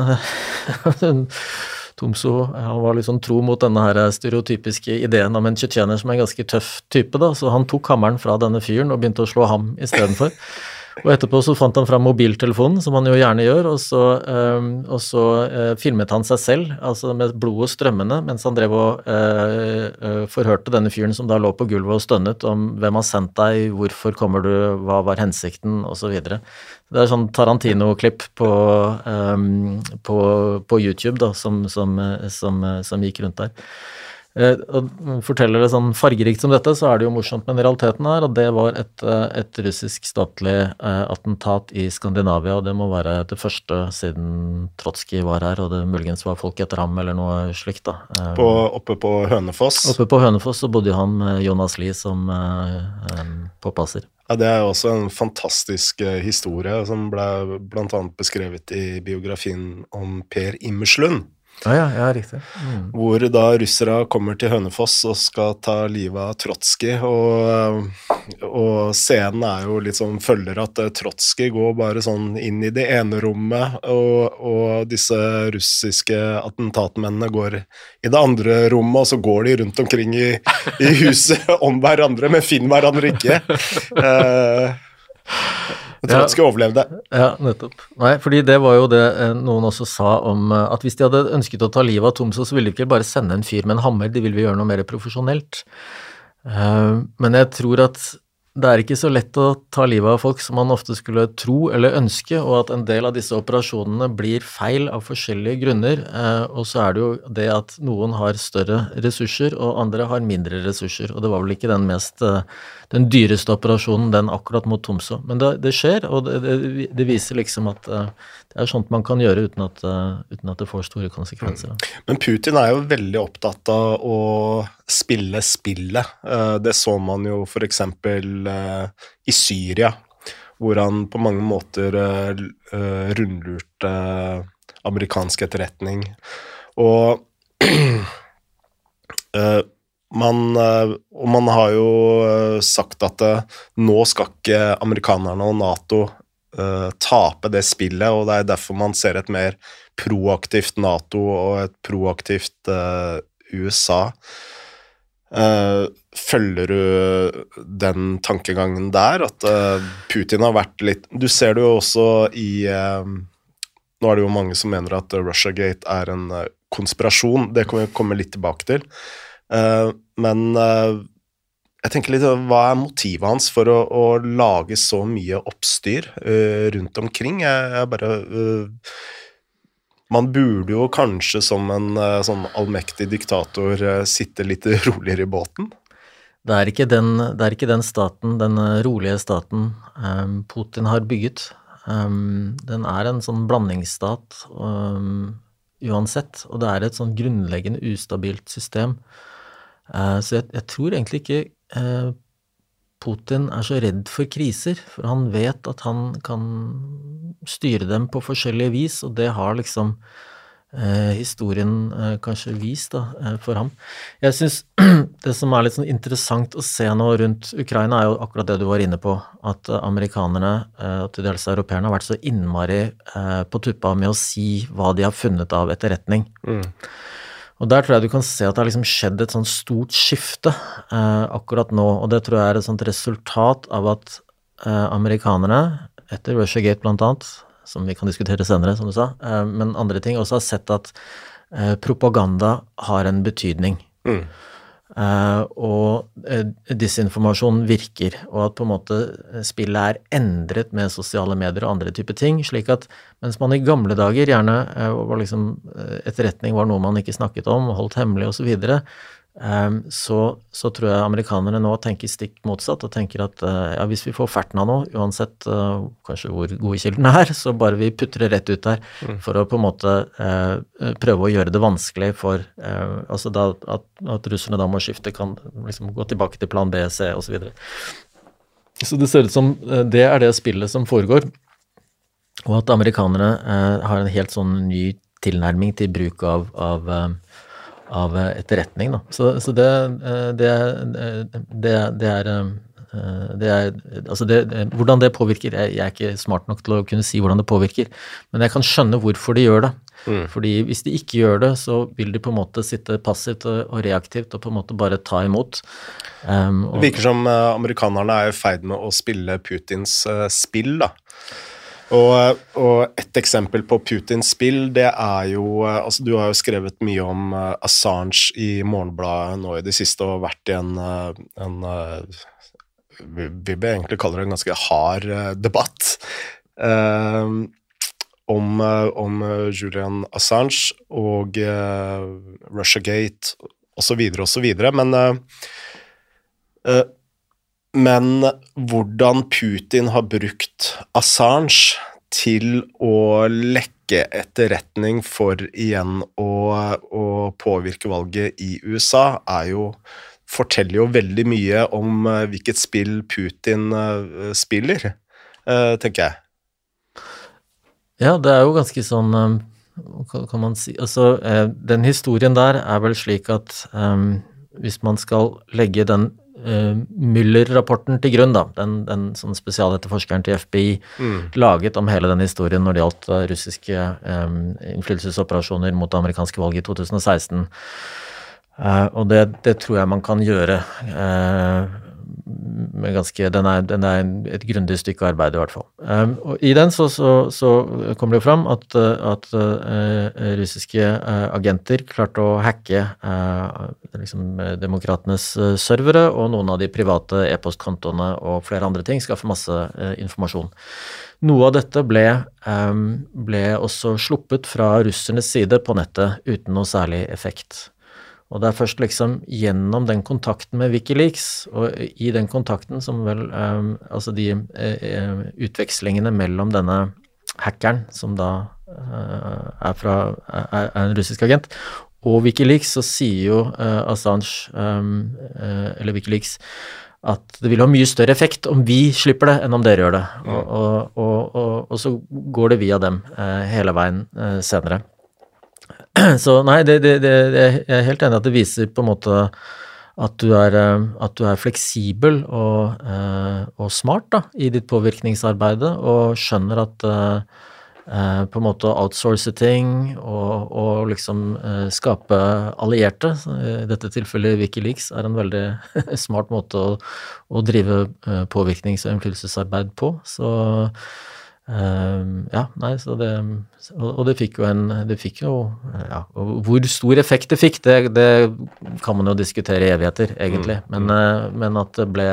S2: Tomso han var liksom tro mot denne her stereotypiske ideen om en tsjetsjener som er en ganske tøff type, da, så han tok hammeren fra denne fyren og begynte å slå ham istedenfor. Og etterpå så fant han fram mobiltelefonen, som han jo gjerne gjør, og så, øh, og så øh, filmet han seg selv, altså med blodet strømmende, mens han drev og øh, forhørte denne fyren som da lå på gulvet og stønnet om hvem har sendt deg, hvorfor kommer du, hva var hensikten, osv. Det er sånn Tarantino-klipp på, på, på, YouTube da, som, som, som, som gikk rundt der. Eh, og forteller det sånn fargerikt som dette, så er det jo morsomt, men realiteten er at det var et, eh, et russisk statlig eh, attentat i Skandinavia, og det må være det første siden Trotskij var her, og det muligens var folk etter ham, eller noe slikt, da.
S1: På, oppe på Hønefoss?
S2: Oppe på Hønefoss så bodde han med Jonas Lie som påpasser.
S1: Ja, Det er jo også en fantastisk historie som ble bl.a. beskrevet i biografien om Per Immerslund.
S2: Ja, ja, ja riktig.
S1: Mm. Hvor da russere kommer til Hønefoss og skal ta livet av Trotskij, og, og, scenen er jo litt sånn følger at eh, Trotskij går bare sånn inn i det ene rommet, og, og disse russiske attentatmennene går i det andre rommet, og så går de rundt omkring i, i huset om hverandre, men finner hverandre ikke. Uh, Trotskij ja, det.
S2: Ja, nettopp. Nei, fordi det var jo det eh, noen også sa om eh, at hvis de hadde ønsket å ta livet av Tomso, så ville de ikke bare sende en fyr med en hammer, de ville vi gjøre noe mer profesjonelt. Eh, men jeg tror at det er ikke så lett å ta livet av folk som man ofte skulle tro eller ønske, og at en del av disse operasjonene blir feil av forskjellige grunner. Og så er det jo det at noen har større ressurser, og andre har mindre ressurser. Og det var vel ikke den mest den dyreste operasjonen, den akkurat mot Tromsø. Men det, det skjer, og det, det, viser liksom at eh, det er sånt man kan gjøre uten at, uten at det får store konsekvenser.
S1: Men Putin er jo veldig opptatt av å spille spillet. Det så man jo f.eks. Eh, i Syria, hvor han på mange måter eh, eh, rundlurte amerikansk etterretning. Og man, og man har jo sagt at nå skal ikke amerikanerne og Nato tape det spillet, og det er derfor man ser et mer proaktivt Nato og et proaktivt USA. Følger du den tankegangen der, at Putin har vært litt Du ser det jo også i Nå er det jo mange som mener at Russiagate er en konspirasjon. Det kan vi komme litt tilbake til. Men jeg tenker litt Hva er motivet hans for å, å lage så mye oppstyr rundt omkring? Jeg, jeg bare man burde jo kanskje som en uh, sånn allmektig diktator uh, sitte litt roligere i båten?
S2: Det er ikke den, er ikke den staten, den eh, rolige staten, um, Putin har bygget. Um, den er en sånn blandingsstat um, uansett, og det er et sånn grunnleggende ustabilt system. Uh, så jeg, jeg, tror egentlig ikke Putin er så redd for kriser, for han vet at han kan styre dem på forskjellige vis, og det har liksom eh, historien eh, kanskje vist da, eh, for ham. Jeg syns det som er litt sånn interessant å se nå rundt Ukraina, er jo akkurat det du var inne på, at amerikanerne eh, og til dels europeerne har vært så innmari eh, på tuppa med å si hva de har funnet av etterretning. Mm. Og der tror jeg du kan se at det har liksom skjedd et sånt stort skifte eh, akkurat nå, og det tror jeg er et sånt resultat av at eh, amerikanerne, etter Russiagate blant annet, som vi kan diskutere senere, som du sa, eh, men andre ting, også har sett at eh, propaganda har en betydning. Mm. Uh, og uh, disinformasjon virker, og at på en måte spillet er endret med sosiale medier og andre typer ting. slik at mens man i gamle dager gjerne var liksom etterretning var noe man ikke snakket om, holdt hemmelig osv., så, videre, så, så, tror jeg amerikanerne nå tenker stikk motsatt og tenker at eh, ja, hvis vi får ferten av noe, uansett uh, kanskje hvor gode kildene er, så bare vi putter det rett ut der mm. for å på en måte uh, prøve å gjøre det vanskelig for altså da, at, at, russerne da må skifte, kan liksom gå tilbake til plan B, C osv. Så, videre. så det ser ut som det er det spillet som foregår. Og at amerikanere eh, har en helt sånn ny tilnærming til bruk av, av, eh, av etterretning. Da. Så, så det, eh, det, det, det er det er, altså det, hvordan det påvirker jeg, jeg, er ikke smart nok til å kunne si hvordan det påvirker, men jeg kan skjønne hvorfor de gjør det. Mm. Fordi hvis de ikke gjør det, så vil de på en måte sitte passivt og reaktivt og på en måte bare ta imot.
S1: Um, det virker som amerikanerne er i ferd med å spille Putins uh, spill, da. Og, og, et eksempel på Putins spill, det er jo altså Du har jo skrevet mye om Assange i Morgenbladet nå i det siste og vært i en, en vi vil egentlig kalle det en ganske hard debatt uh, om, om, Julian Assange og uh, Russiagate osv. osv. Men uh, men hvordan Putin har brukt Assange til å lekke etterretning for igjen å, å påvirke valget i USA, er jo forteller jo veldig mye om uh, hvilket spill Putin uh, spiller, uh, tenker jeg.
S2: Ja, det er jo ganske sånn kan man si Altså, den historien der er vel slik at um, hvis man skal legge den Müller-rapporten til grunn, da, den, den sånn spesialetterforskeren til FBI mm. laget om hele den historien når det gjaldt uh, russiske um, innflytelsesoperasjoner mot det amerikanske valget i 2016. Uh, og det, det, tror jeg man kan gjøre med ganske Den er, den er et grundig stykke arbeid, i hvert fall. Um, og I den så, så, så, kommer det jo fram at, at uh, russiske uh, agenter klarte å hacke uh, liksom, demokratenes servere og noen av de private e-postkontoene og flere andre ting. Skaffe masse informasjon. Noe av dette ble, um, ble også sluppet fra russernes side på nettet uten noe særlig effekt. Og det er først liksom gjennom den kontakten med Wikileaks, og i den kontakten som vel um, Altså de uh, utvekslingene mellom denne hackeren, som da uh, er, fra, er, er, en russisk agent, og Wikileaks, så sier jo uh, Assange, um, eller Wikileaks, at det vil ha mye større effekt om vi slipper det, enn om dere gjør det. Og, og, og, og så går det via dem hele veien senere. Så nei, det, det, det, jeg er helt enig at det viser på en måte at du er, eh, at du er fleksibel og, eh, og, smart da, i ditt påvirkningsarbeid og skjønner at uh, på en måte outsource ting og, og liksom skape allierte. I dette tilfellet Wikileaks er en veldig smart måte å, å drive påvirknings- og innflytelsesarbeid på. Så ja, nei, så det Og, det fikk jo en Det fikk jo Ja, hvor stor effekt det fikk, det, det kan man jo diskutere i evigheter, egentlig. Mm. Men, uh, men, at det ble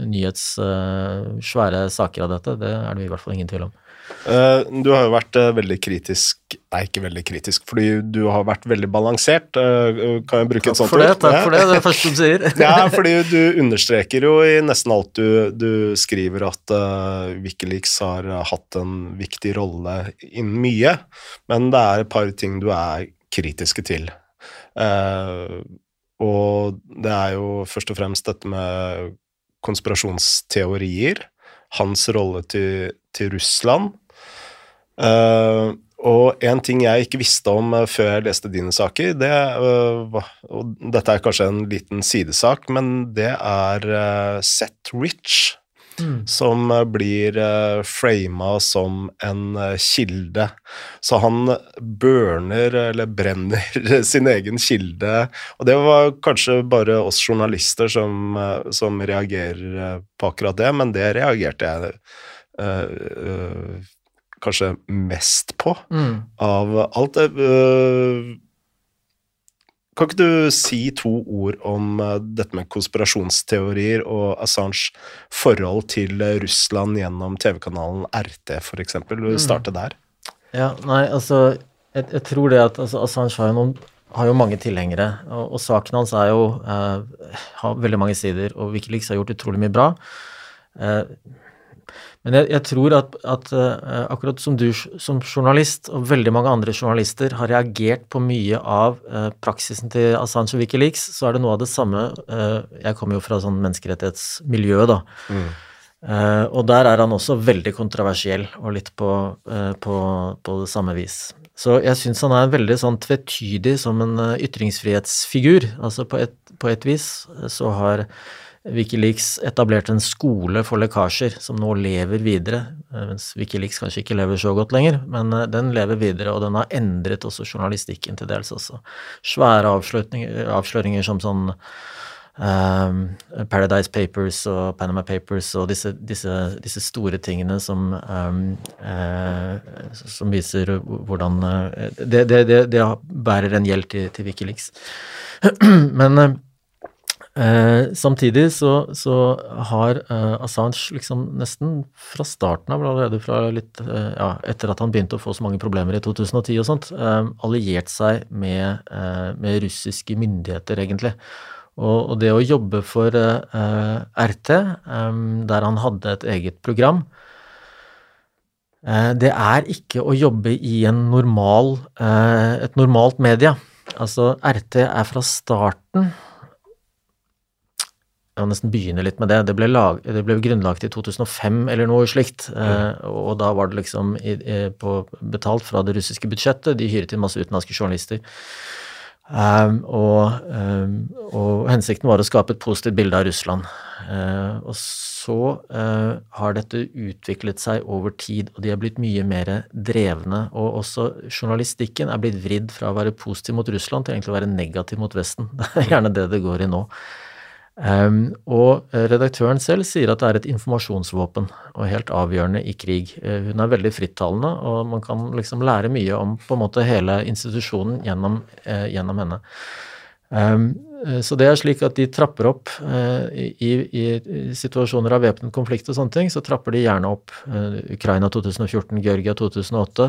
S2: nyhetssvære uh, saker av dette, det er det i hvert fall ingen tvil om.
S1: Eh, du har jo vært eh, veldig kritisk Nei, ikke veldig kritisk, fordi du har vært veldig balansert. Eh, kan jeg bruke et sånt
S2: ord? Takk for det, det er det første du sier.
S1: ja, fordi du understreker jo i nesten alt du, du skriver at uh, Wikileaks har hatt en viktig rolle innen mye, men det er et par ting du er kritiske til. Uh, og det er jo først og fremst dette med konspirasjonsteorier, hans rolle til, til Russland. Uh, og en ting jeg ikke visste om uh, før jeg leste dine saker, det uh, og dette er kanskje en liten sidesak, men det er Seth Rich, mm. som blir uh, frama som en kilde. Så han burner, eller brenner, sin egen kilde. Og det var kanskje bare oss journalister som, som reagerer på akkurat det, men det reagerte jeg Uh, kanskje mest på mm. av alt. Uh, kan ikke du si to ord om uh, dette med konspirasjonsteorier og Assange forhold til uh, Russland gjennom TV-kanalen RT, f.eks.? Du starter der?
S2: Ja, nei, altså Jeg, jeg tror det at altså, Assange har jo, noen, har jo mange tilhengere, og, og, saken hans er jo har veldig mange sider, og Wikileaks har gjort utrolig mye bra. Uh, men jeg, jeg tror at, at uh, akkurat som du som journalist, og veldig mange andre journalister, har reagert på mye av uh, praksisen til Assange og Wikileaks, så er det noe av det samme uh, Jeg kommer jo fra sånn menneskerettighetsmiljø, da. Mm. Uh, og der er han også veldig kontroversiell, og litt på, uh, på, på det samme vis. Så jeg syns han er veldig sånn tvetydig som en uh, ytringsfrihetsfigur. Altså på et, på et, vis så har Wikileaks etablerte en skole for lekkasjer som nå lever videre, mens Wikileaks kanskje ikke lever så godt lenger, men den lever videre, og den har endret også journalistikken til dels også. Svære avsløringer som sånn Um, Paradise Papers og Panama Papers og disse, disse, disse store tingene som, um, uh, som viser hvordan uh, det, det, det, det, bærer en gjeld til, til Wikileaks. Men uh, samtidig så, så har Assange liksom nesten fra starten av, allerede fra litt ja, etter at han begynte å få så mange problemer i 2010 og sånt, alliert seg med, med russiske myndigheter, egentlig. Og, og det å jobbe for uh, RT, der han hadde et eget program, det er ikke å jobbe i normal, uh, et normalt media. Altså, RT er fra starten Jeg nesten begynne litt med det. Det ble, lag, det ble grunnlagt i 2005 eller noe slikt. Mm. og da var det liksom i, på, betalt fra det russiske budsjettet. De hyret inn masse utenlandske journalister. Um, og, um, og, hensikten var å skape et positivt bilde av Russland. Uh, og så uh, har dette utviklet seg over tid, og de er blitt mye mer drevne. Og også journalistikken er blitt vridd fra å være positiv mot Russland til egentlig å være negativ mot Vesten. Det er gjerne det det går i nå. Um, og redaktøren selv sier at det er et informasjonsvåpen og helt avgjørende i krig. Uh, hun er veldig frittalende, og man kan liksom lære mye om på en måte hele institusjonen gjennom, uh, gjennom henne. Um, så det er slik at de trapper opp i, i, situasjoner av væpnet konflikt og sånne ting, så trapper de gjerne opp Ukraina 2014, Georgia 2008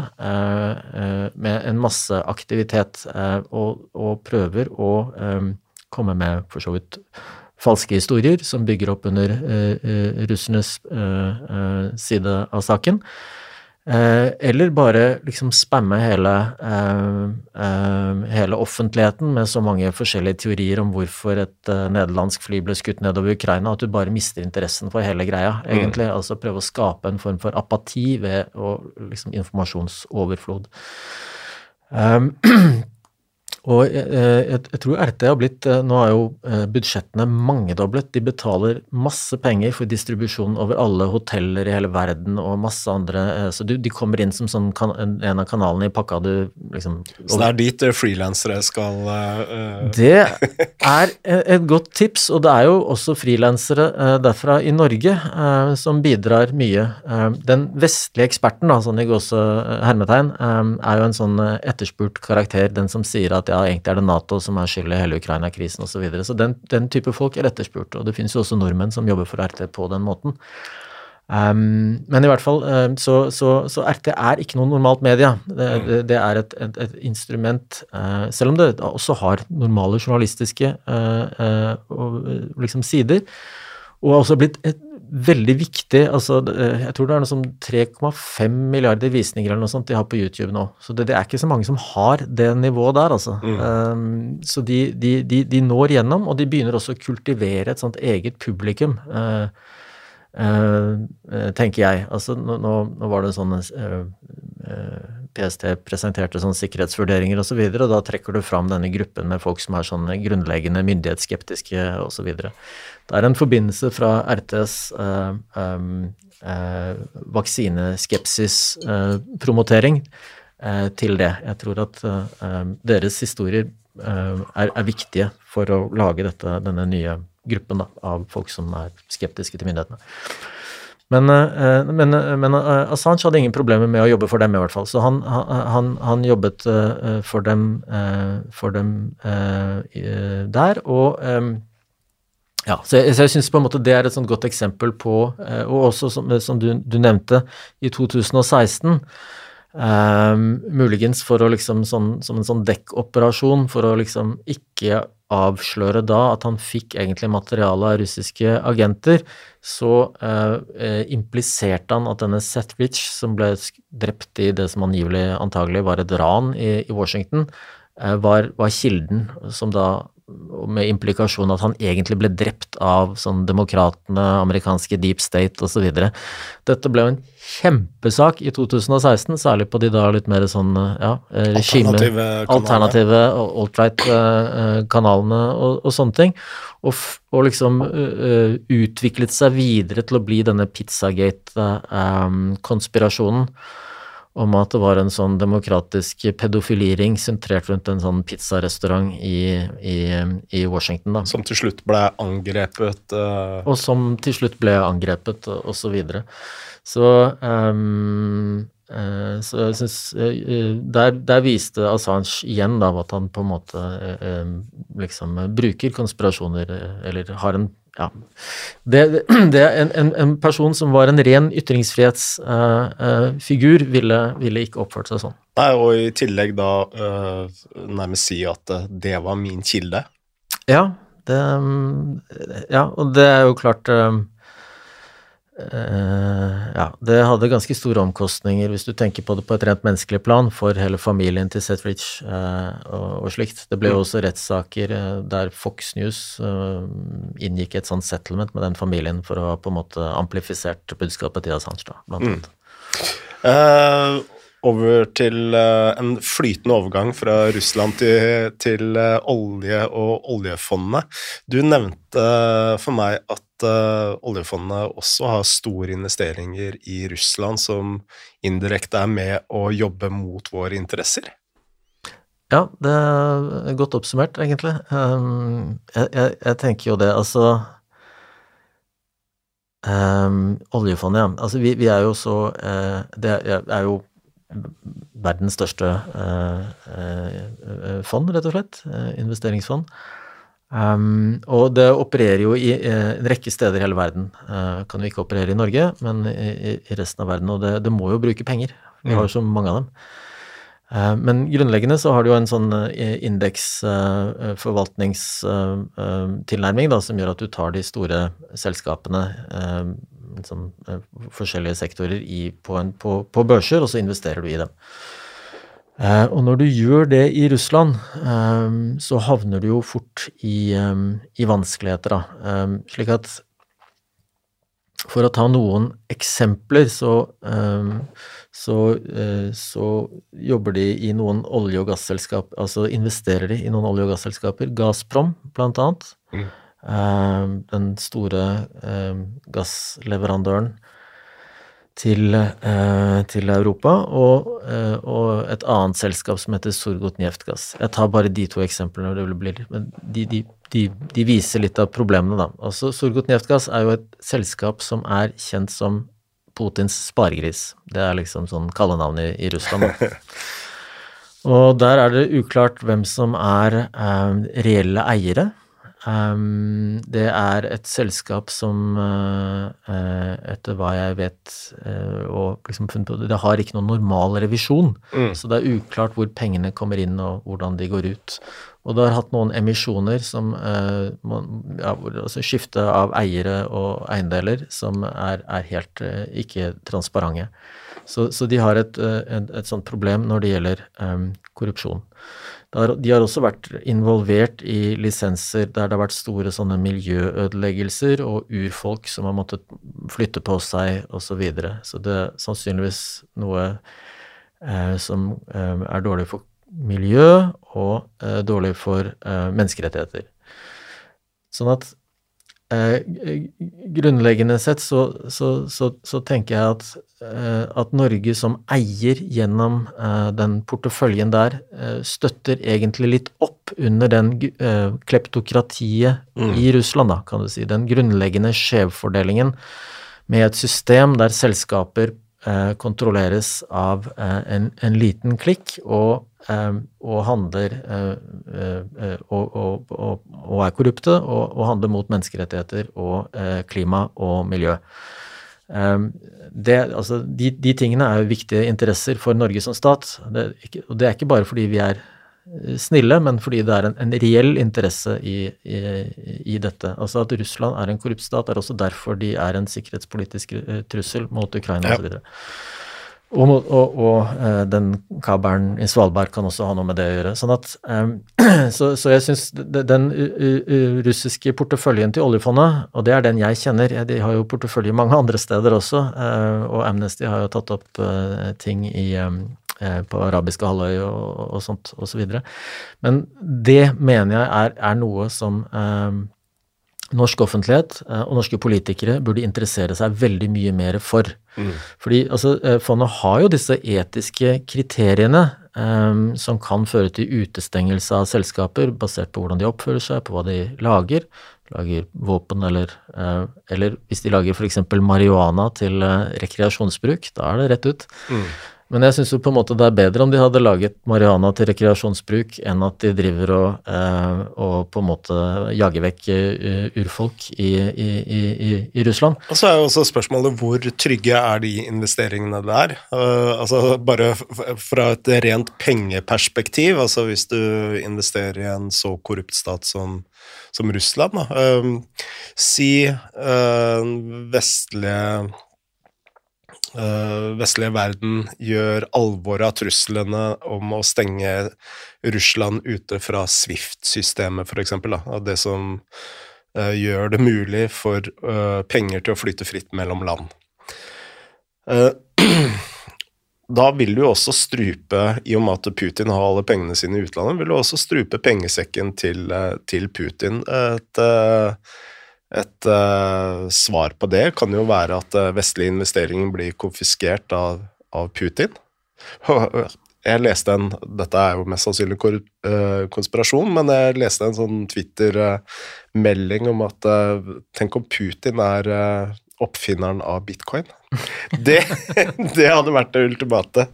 S2: med en masse aktivitet og, og prøver å um, komme med for så vidt falske historier som bygger opp under uh, russernes uh, side av saken. eller bare liksom spamme hele, hele offentligheten med så mange forskjellige teorier om hvorfor et nederlandsk fly ble skutt nedover Ukraina, at du bare mister interessen for hele greia, mm. egentlig. Mm. Altså prøve å skape en form for apati ved å, liksom, informasjonsoverflod. Um, Og jeg, jeg, jeg, tror RT har blitt eh, Nå er jo eh, budsjettene mangedoblet. De betaler masse penger for distribusjon over alle hoteller i hele verden og masse andre eh, Så du, de kommer inn som sånn kan, en av kanalene i pakka du liksom
S1: Så det er dit frilansere skal uh,
S2: Det er et godt tips, og det er jo også frilansere uh, derfra i Norge uh, som bidrar mye. den vestlige eksperten, da, sånn i gåse hermetegn, er jo en sånn etterspurt karakter, den som sier at ja, ja, egentlig er det Nato som er skyld i hele Ukraina-krisen osv. Så, videre. så den, den, type folk er etterspurt, og det finnes jo også nordmenn som jobber for RT på den måten. Um, men i hvert fall, um, så, så, så, RT er ikke noe normalt media. Det, det, det er et, et, et instrument, uh, selv om det også har normale journalistiske uh, uh, liksom sider, og har også blitt et veldig viktig altså Jeg tror det er noe som 3,5 milliarder visninger eller noe sånt de har på YouTube nå. Så det, det, er ikke så mange som har det nivået der, altså. Mm. Um, så de, de, de, de, når gjennom, og de begynner også å kultivere et sånt eget publikum. Uh, uh, tenker jeg. Altså, nå, nå var det sånn uh, PST presenterte sånne sikkerhetsvurderinger osv., og, så videre, og da trekker du fram denne gruppen med folk som er sånn grunnleggende myndighetsskeptiske osv. Det er en forbindelse fra RTs eh, um, eh, vaksineskepsis-promotering eh, til det. Jeg tror at eh, deres historier eh, er, er, viktige for å lage dette, denne nye gruppen da, av folk som er skeptiske til myndighetene. Men, eh, men, eh, men, eh, Assange hadde ingen problemer med å jobbe for dem, i hvert fall. Så han, han, han jobbet for dem, for dem der, og ja, så jeg, så jeg syns på en måte det er et sånt godt eksempel på, og også som, som du, du, nevnte, i 2016 Um, muligens for å liksom sånn, som en sånn dekkoperasjon for å liksom ikke avsløre da at han fikk egentlig materiale av russiske agenter, så uh, impliserte han at denne Setwich, som ble drept i det som angivelig antagelig var et ran i, i Washington, uh, var, var, kilden som da med implikasjon at han egentlig ble drept av sånn demokratene, amerikanske deep state osv. Dette ble jo en kjempesak i 2016, særlig på de da litt mer sånn ja, regime
S1: Alternative.
S2: Alternative alt-right-kanalene og, og, sånne ting. Og, og liksom uh, utviklet seg videre til å bli denne Pizzagate-konspirasjonen. Um, om at det var en sånn demokratisk pedofiliring sentrert rundt en sånn pizzarestaurant i, i, i Washington. da.
S1: Som til slutt ble angrepet? Uh...
S2: Og som til slutt ble angrepet, og, og så videre. Så, um, uh, så jeg syns uh, der, der, viste Assange igjen da at han på en måte liksom bruker konspirasjoner, eller har en ja. Det, det en, en, en, person som var en ren ytringsfrihetsfigur, uh, uh, ville, ville, ikke oppført seg sånn.
S1: Nei, og i tillegg da uh, nærmest si at det var min kilde.
S2: Ja, det Ja, og det er jo klart Uh, ja, det hadde ganske store omkostninger, hvis du tenker på det på et rent menneskelig plan, for hele familien til Seth Rich uh, og, og, slikt. Det ble jo mm. også rettssaker uh, der Fox News inngikk et sånt settlement med den familien for å ha på en måte amplifisert budskapet til Assange, da, blant
S1: mm. Over til en flytende overgang fra Russland til, til olje og oljefondet. Du nevnte for meg at uh, oljefondet også har store investeringer i Russland som indirekte er med å jobbe mot våre interesser?
S2: Ja, det er godt oppsummert, egentlig. Um, jeg, jeg, jeg, tenker jo det, altså um, Oljefondet, ja. Altså, vi, vi, er jo så uh, Det er jo verdens største uh, uh, fond, rett og slett. investeringsfond. Um, og det opererer jo i en rekke steder i hele verden. Uh, kan jo ikke operere i Norge, men i, i resten av verden. Og det, det, må jo bruke penger. Vi har jo så mange av dem. Uh, men grunnleggende så har du jo en sånn indeksforvaltningstilnærming som gjør at du tar de store selskapene, liksom, forskjellige sektorer, i, på, en, på, på børser, og så investerer du i dem. Eh, og når du gjør det i Russland, eh, så havner du jo fort i, um, i vanskeligheter, da. Um, slik at for å ta noen eksempler, så, så, så, jobber de i noen olje- og gasselskap, altså investerer de i noen olje- og gasselskaper. Gazprom, blant annet. Mm. Den store gassleverandøren til, eh, til Europa, og, eh, og, et annet selskap som heter Sorgotnjeftgass. Jeg tar bare de to eksemplene, det blir, men de, de, de, de, viser litt av problemene, da. Altså, Njeftgass er jo et selskap som er kjent som Putins sparegris. Det er liksom sånn kallenavn i, i Russland. Da. Og der er det uklart hvem som er eh, reelle eiere. Um, det er et selskap som, uh, etter hva jeg vet uh, og liksom funnet på det, har ikke noen normal revisjon. Mm. Så det er uklart hvor pengene kommer inn og hvordan de går ut. Og det har hatt noen emisjoner som uh, man, ja, altså skifte av eiere og eiendeler som er, er helt ikke transparente. Så, så, de har et, et, et, sånt problem når det gjelder um, korrupsjon. De har også vært involvert i lisenser der det har vært store sånne miljøødeleggelser og urfolk som har måttet flytte på seg osv. Så, videre. så det er sannsynligvis noe eh, som eh, er dårlig for miljø og eh, dårlig for eh, menneskerettigheter. Sånn at Eh, grunnleggende sett så, så, så, så, tenker jeg at, at, Norge som eier gjennom eh, den porteføljen der, eh, støtter egentlig litt opp under den eh, kleptokratiet mm. i Russland, da, kan du si. Den grunnleggende skjevfordelingen med et system der selskaper eh, kontrolleres av en, en, liten klikk, og og handler eh, eh, og, og, og, er korrupte og, handler mot menneskerettigheter og eh, klima og miljø. Ehm, det, altså, de, de, tingene er jo viktige interesser for Norge som stat. Det, og det er ikke bare fordi vi er snille, men fordi det er en, en reell interesse i, i, i, dette. Altså At Russland er en korrupt stat, er også derfor de er en sikkerhetspolitisk trussel mot Ukraina ja. osv. Og, og, og, eh, den kabelen i Svalbard kan også ha noe med det å gjøre. Sånn at, um, så, så, jeg syns den russiske porteføljen til oljefondet, og det er den jeg kjenner De har jo portefølje mange andre steder også, uh, og Amnesty har jo tatt opp ting i, på arabiske halvøy og, og sånt osv. Men det mener jeg er, er noe som norsk offentlighet eh, og norske politikere burde interessere seg veldig mye mer for. Mm. Fordi altså, eh, fondet har jo disse etiske kriteriene um, som kan føre til utestengelse av selskaper basert på hvordan de oppfører seg, på hva de lager. Lager våpen eller, uh, eller hvis de lager f.eks. marihuana til uh, rekreasjonsbruk, da er det rett ut. Mm. Men jeg syns jo på en måte det er bedre om de hadde laget marihuana til rekreasjonsbruk, enn at de driver og, eh, og på en måte jager vekk uh, urfolk i, i, i, i, Russland.
S1: Og så er jo også spørsmålet hvor trygge er de investeringene der? Uh, altså bare fra et rent pengeperspektiv, altså hvis du investerer i en så korrupt stat som, som Russland, da. Uh, si uh, vestlige verden gjør alvor av truslene om å stenge Russland ute fra Swift-systemet, f.eks. Det som uh, gjør det mulig for uh, penger til å flyte fritt mellom land. da vil du også strupe, i og med at Putin har alle pengene sine i utlandet, vil du også strupe pengesekken til, til Putin. Et, et uh, svar på det kan jo være at uh, vestlige investeringer blir konfiskert av, av, Putin. Jeg leste en Dette er jo mest sannsynlig uh, konspirasjon, men jeg leste en sånn Twitter-melding om at Tenk om Putin er oppfinneren av bitcoin. Det, det hadde vært det ultimate.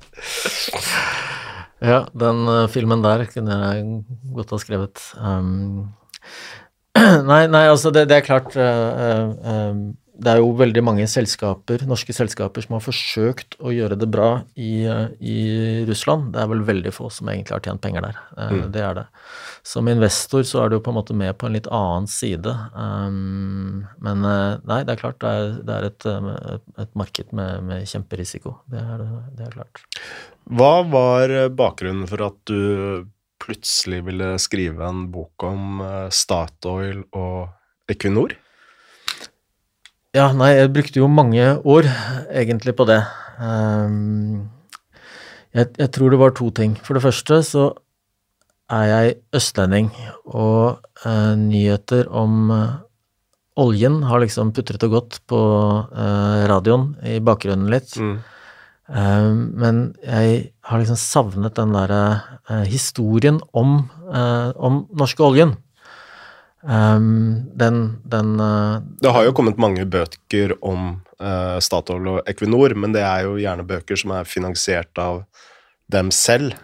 S2: Ja, den filmen der kunne jeg godt ha skrevet. Um, Nei, nei, altså det, det er klart uh, uh, Det er jo veldig mange selskaper, norske selskaper som har forsøkt å gjøre det bra i, uh, i Russland. Det er vel veldig få som egentlig har tjent penger der. Mm. Det er det. Som investor så er du jo på en måte med på en litt annen side. Um, men nei, det er klart det er, det er et, et, marked med, med kjemperisiko. Det er, det er klart.
S1: Hva var bakgrunnen for at du plutselig ville skrive en bok om eh, Statoil og Equinor?
S2: Ja, nei, jeg brukte jo mange år egentlig på det. Um, jeg, jeg, tror det var to ting. For det første så er jeg østlending, og uh, nyheter om uh, oljen har liksom putret og gått på radioen i bakgrunnen litt. Mm. Ehm, men jeg har liksom savnet den derre uh, historien om, uh, om norske oljen. Um, den, den uh,
S1: Det har jo kommet mange bøker om Statoil og Equinor, men det er jo gjerne bøker som er finansiert av dem selv.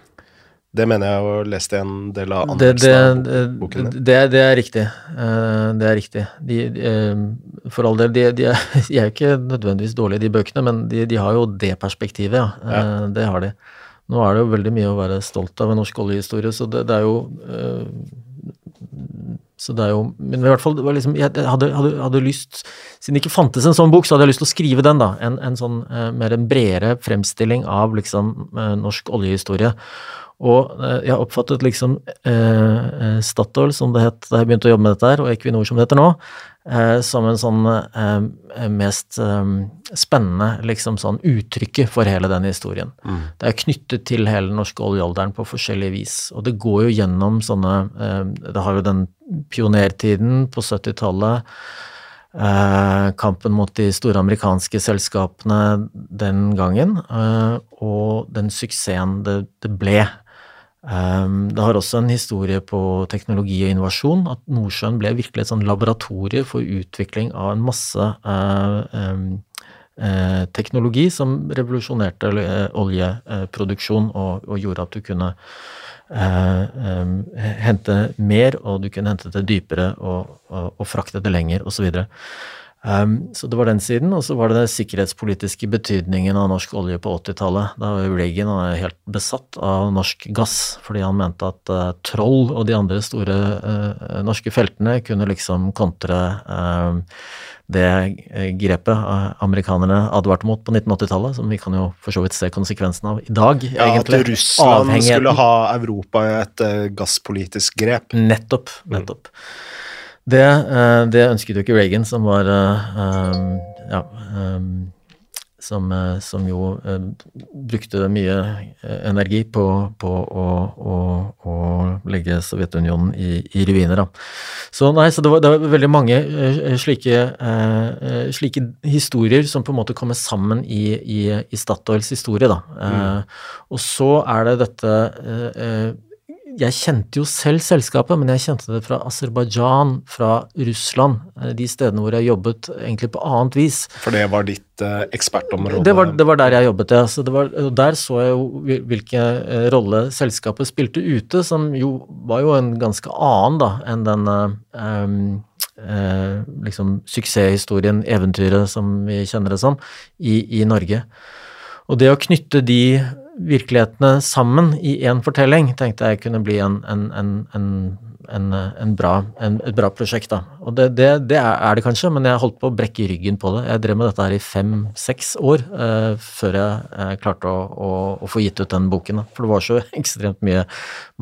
S1: Det mener jeg å leste en del av
S2: anmeldelsen av boken. Det, det, er riktig. Eh, det er riktig. De, de, for all del, de, de, er, er ikke nødvendigvis dårlige, de bøkene, men de, har jo det perspektivet, ja. ja. Eh, det har de. Nå er det jo veldig mye å være stolt av en norsk oljehistorie, så det, det er jo så det er jo Men i hvert fall, liksom, jeg hadde, hadde, hadde, lyst Siden det ikke fantes en sånn bok, så hadde jeg lyst til å skrive den, da. En, en sånn mer en bredere fremstilling av liksom norsk oljehistorie. Og jeg jeg oppfattet liksom eh, eh, Statoil, som det het da jeg begynte å jobbe med dette her, og Equinor, som det heter nå, eh, som en sånn eh, mest eh, spennende liksom sånn uttrykket for hele den historien. Mm. Det er knyttet til hele den norske oljealderen på forskjellig vis, og det går jo gjennom sånne Det har jo den pionertiden på 70-tallet. Eh, kampen mot de store amerikanske selskapene den gangen, eh, og den suksessen det, det ble. Ehm, det har også en historie på teknologi og innovasjon, at Nordsjøen ble virkelig et sånn laboratorie for utvikling av en masse eh, ehm, eh, teknologi som revolusjonerte eh, oljeproduksjon og, gjorde at du kunne ehm, hente mer, og du kunne hente det dypere og, og frakte det lenger, osv. Um, så det var den siden, og så var det den sikkerhetspolitiske betydningen av norsk olje på 80-tallet. Da var Reagan helt besatt av norsk gass, fordi han mente at uh, Troll og de andre store uh, norske feltene kunne liksom kontre uh, det grepet amerikanerne advarte mot på 1980-tallet, som vi kan jo for så vidt se konsekvensen av i dag,
S1: ja, egentlig. At Russland skulle ha Europa i et gasspolitisk grep.
S2: Nettopp. Nettopp. Mm. Det, eh, det, ønsket jo ikke Reagan, som var eh, ja, som, eh, som, jo brukte mye energi på, på å, å, å, legge Sovjetunionen i, i ruiner. Da. Så nei, så det var, det var veldig mange slike, slike, historier som på en måte kommer sammen i, i, i Statoils historie. Da. Mm. og så er det dette jeg kjente jo selv selskapet, men jeg kjente det fra Aserbajdsjan, fra Russland, eh, de stedene hvor jeg jobbet egentlig på annet vis.
S1: For det var ditt eh, ekspertområde?
S2: Det var, det var, der jeg jobbet, ja. Så var, der så jeg jo hvilken eh, rolle selskapet spilte ute, som jo var jo en ganske annen da, enn den um, eh, liksom suksesshistorien, eventyret som vi kjenner det som, i, i Norge. Og det å knytte de virkelighetene sammen i én fortelling, tenkte jeg kunne bli en, en, en, en bra, et bra prosjekt. da. Og det, det, det, er det kanskje, men jeg holdt på å brekke ryggen på det. Jeg drev med dette her i fem-seks år eh, før jeg eh, klarte å, å, å, få gitt ut den boken. Da. For det var så ekstremt mye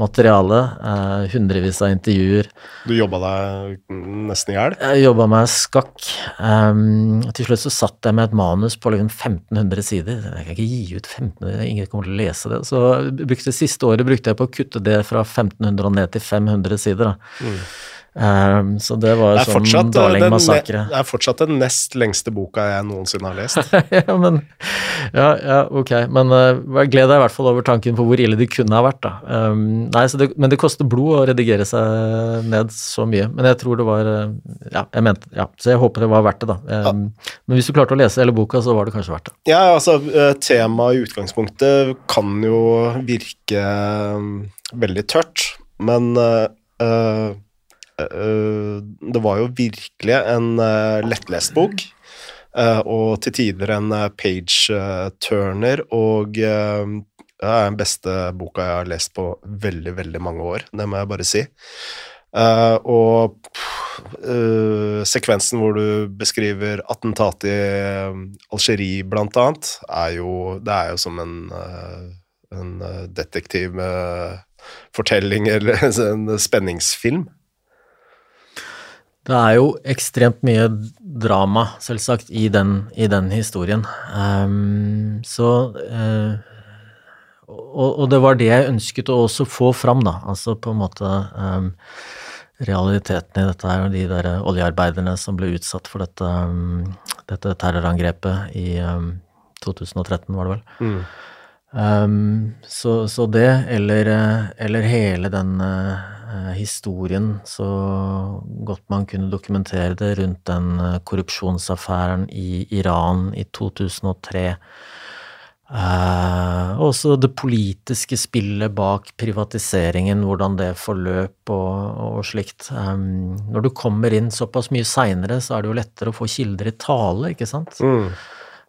S2: materiale. Eh, hundrevis av intervjuer.
S1: Du jobba deg nesten i hjel?
S2: Jeg jobba meg skakk. Um, til slutt så satt jeg med et manus på liksom 1500 sider. Jeg kan ikke gi ut 1500, ingen kommer til å lese det. Så brukte, siste året brukte jeg på å kutte det fra 1500 og ned til 500 sider. Da. Mm. Um, så det var jo sånn Darling Massakre.
S1: Det er fortsatt den nest lengste boka jeg noensinne har lest.
S2: ja, men, ja, ja, ok. Men uh, gled deg i hvert fall over tanken på hvor ille det kunne ha vært, da. Um, nei, det, men det koster blod å redigere seg ned så mye. Men jeg tror det var uh, Ja, jeg mente Ja, så jeg håper det var verdt det, da. Um, ja. Men hvis du klarte å lese hele boka, så var det kanskje verdt det.
S1: Ja, altså, temaet i utgangspunktet kan jo virke veldig tørt, men uh, Eh, det var jo virkelig en eh, lettlest bok, eh, og til tider en page-turner, og det er den beste boka jeg har lest på veldig, veldig mange år, det må jeg bare si. og sekvensen hvor du beskriver attentatet i Algerie, blant annet, er jo Det er jo som en, en detektivfortelling eller en spenningsfilm.
S2: Det er jo ekstremt mye drama, selvsagt, i den, i den historien. Um, så uh, og, og, det var det jeg ønsket å også få fram, da. Altså på en måte um, realiteten i dette her, og de der oljearbeiderne som ble utsatt for dette, um, dette terrorangrepet i 2013, var det vel. Mm. Um, så, så, det, eller, eller hele den uh, Eh, historien, så godt man kunne dokumentere det, rundt den eh, korrupsjonsaffæren i Iran i 2003. Uh, også det politiske spillet bak privatiseringen, hvordan det forløp og, og slikt. Um, når du kommer inn såpass mye seinere, så er det jo lettere å få kilder i tale, ikke sant? Mm.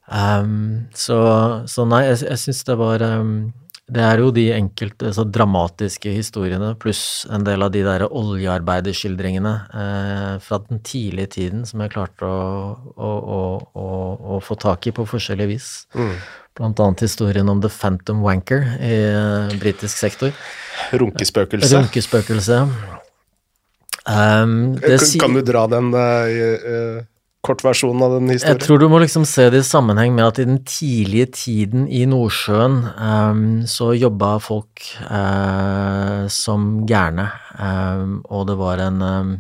S2: Um, så, så, nei, jeg, jeg syns det var um, det er jo de enkelte så dramatiske historiene pluss en del av de der oljearbeiderskildringene eh, fra den tidlige tiden som jeg klarte å, å, å, å få tak i på forskjellig vis. Mm. Blant annet historien om The Phantom Wanker i uh, britisk sektor.
S1: Runkespøkelse.
S2: Runkespøkelse.
S1: Um, kan, kan, du dra den uh, kortversjonen av den historien?
S2: Jeg tror du må liksom se det i sammenheng med at i den tidlige tiden i Nordsjøen um, så jobba folk uh, som gærne, um, og det var en um,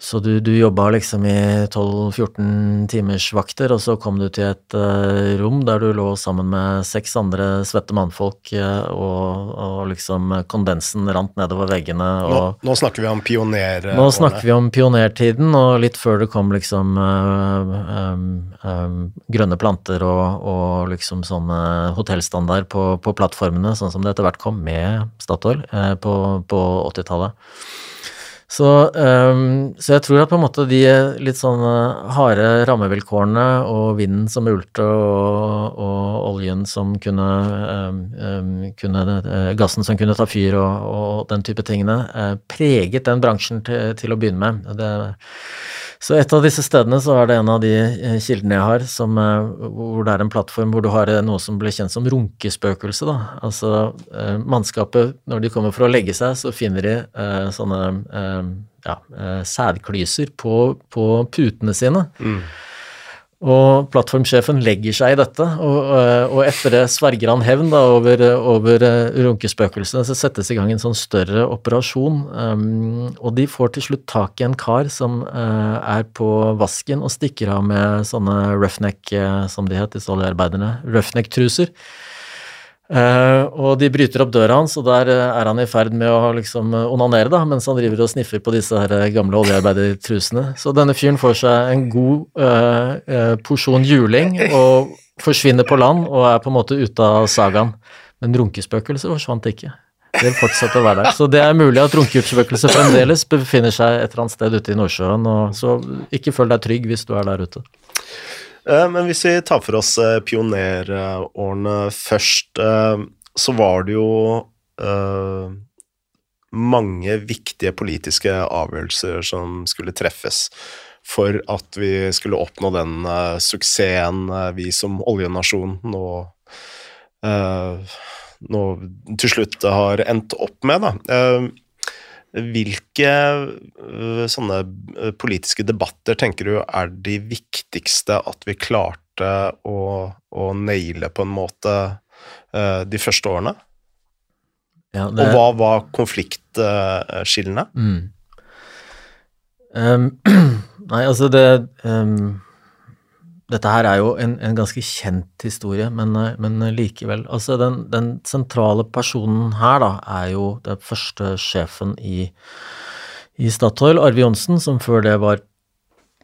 S2: så du, du jobba liksom i 12-14 timers vakter, og så kom du til et uh, rom der du lå sammen med seks andre svette mannfolk, uh, og, og, liksom kondensen rant nedover veggene. Og,
S1: nå, nå, snakker vi om pioner...
S2: Nå snakker vi om pionertiden, og litt før det kom liksom uh, um, um, grønne planter og, og liksom sånn hotellstandard på, på, plattformene, sånn som det etter hvert kom med Statoil på, på 80-tallet. Så, um, så, jeg tror at på en måte de litt sånn harde rammevilkårene og vinden som ulte og, og oljen som kunne, um, kunne uh, Gassen som kunne ta fyr og, og den type tingene, uh, preget den bransjen til, til å begynne med. Det, så et av disse stedene så er det en av de eh, kildene jeg har som, hvor det er en plattform hvor du har noe som ble kjent som runkespøkelse. Da. Altså mannskapet, når de kommer for å legge seg, så finner de eh, sånne eh, ja, eh, sædklyser på, på, putene sine. Mm. Og plattformsjefen legger seg i dette, og, eh, og etter det sverger han hevn da, over, over runkespøkelsene. Så settes i gang en sånn større operasjon, um, og de får til slutt tak i en kar som uh, er på vasken og stikker av med sånne roughneck, som de het, disse oljearbeiderne, roughneck-truser. Uh, og de bryter opp døra hans, og der uh, er han i ferd med å liksom uh, onanere, da, mens han driver og sniffer på disse her gamle oljearbeidertrusene. Så denne fyren får seg en god porsjon juling og forsvinner på land og er på en måte ute av sagaen. Men runkespøkelset forsvant ikke. Det fortsatte å være der. Så det er mulig at runkespøkelset fremdeles befinner seg et eller annet sted ute i Nordsjøen, og så ikke føl deg trygg hvis du er der ute.
S1: Eh, men hvis vi tar for oss eh, pionerårene først, eh, så var det jo mange viktige politiske avgjørelser som skulle treffes for at vi skulle oppnå den suksessen vi som oljenasjon nå, nå til slutt har endt opp med. Da. Hvilke øh, sånne øh, politiske debatter tenker du er de viktigste at vi klarte å, å naile på en måte øh, de første årene? Ja, det... Og hva var konfliktskillene? Mm.
S2: Um, nei, altså det um dette her er jo en, en ganske kjent historie, men, men likevel. Altså den, den, sentrale personen her, da, er jo den første sjefen i, i Statoil, Arve Johnsen, som før det var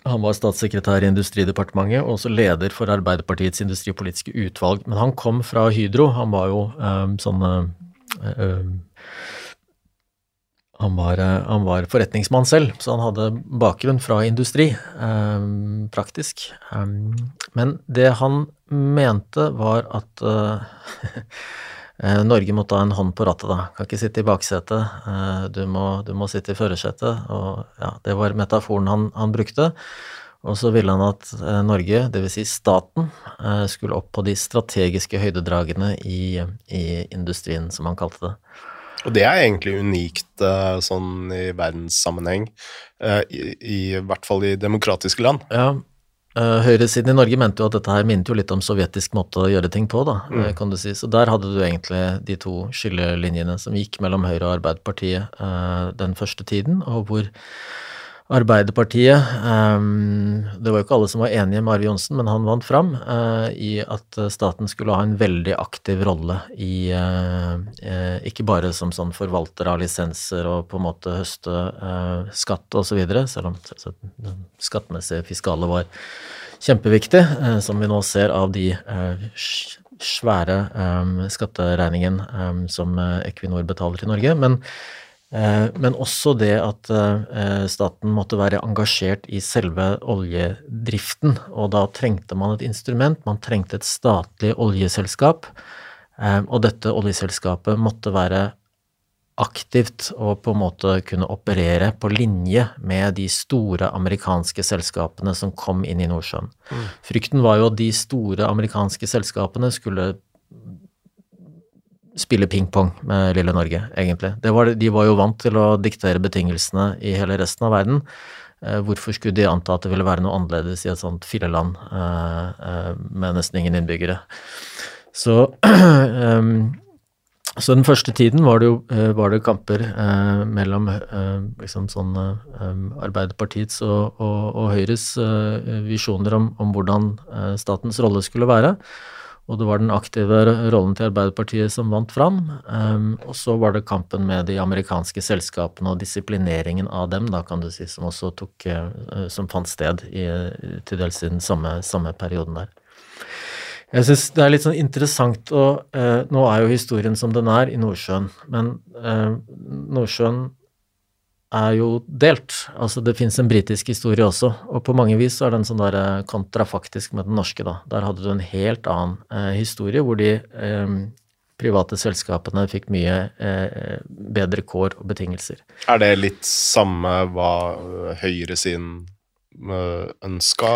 S2: han var statssekretær i Industridepartementet og også leder for Arbeiderpartiets industripolitiske utvalg. Men han kom fra Hydro. Han var jo øh, sånn um, han var, eh, han var, forretningsmann selv, så han hadde bakgrunn fra industri, eh, praktisk. Um, men det han mente, var at eh, Norge måtte ha en hånd på rattet, da. Kan ikke sitte i baksetet, eh, du, må, du, må, sitte i førersetet. Og ja, det var metaforen han, han brukte. Og så ville han at Norge, dvs. Si staten, skulle opp på de strategiske høydedragene i, i industrien, som han kalte det.
S1: Og det er egentlig unikt uh, sånn i verdenssammenheng, uh, i, i, hvert fall i demokratiske land.
S2: Ja, uh, Høyresiden i Norge mente jo at dette her minnet jo litt om sovjetisk måte å gjøre ting på, da, mm. kan du si. Så der hadde du egentlig de to skillelinjene som gikk mellom Høyre og Arbeiderpartiet den første tiden, og hvor Arbeiderpartiet um, Det var jo ikke alle som var enige med Arve Johnsen, men han vant fram uh, i at staten skulle ha en veldig aktiv rolle i uh, uh, Ikke bare som sånn forvalter av lisenser og på en måte høste skatt osv., selv om den skattemessige fiskale var kjempeviktig, som vi nå ser av de svære um, skatteregningen um, som Equinor betaler til Norge. men Eh, men også det at eh, staten måtte være engasjert i selve oljedriften. Og da trengte man et instrument, man trengte et statlig oljeselskap. Eh, og dette oljeselskapet måtte være aktivt og på en måte kunne operere på linje med de store amerikanske selskapene som kom inn i Nordsjøen. Mm. Frykten var jo at de store amerikanske selskapene skulle spille ping-pong med lille Norge, egentlig. Var, de var jo vant til å diktere betingelsene i hele resten av verden. Eh, hvorfor skulle de anta at det ville være noe annerledes i et sånt filleland eh, eh, med nesten ingen innbyggere? Så, så den første tiden var det jo var det kamper mellom liksom sånn Arbeiderpartiets og, og, og Høyres visjoner om, om hvordan statens rolle skulle være og det var den aktive rollen til Arbeiderpartiet som vant fram. Um, og så var det kampen med de amerikanske selskapene og disiplineringen av dem, da kan du si, som også tok uh, Som fant sted i, til dels i den samme, samme perioden der. Jeg syns det er litt sånn interessant å uh, Nå er jo historien som den er i Nordsjøen, men uh, Nordsjøen er jo delt. Altså det fins en britisk historie også, og på mange vis så er den sånn der eh, kontrafaktisk med den norske, da. Der hadde du en helt annen eh, historie, hvor de eh, private selskapene fikk mye eh, bedre kår og betingelser.
S1: Er det litt samme hva høyresiden ønska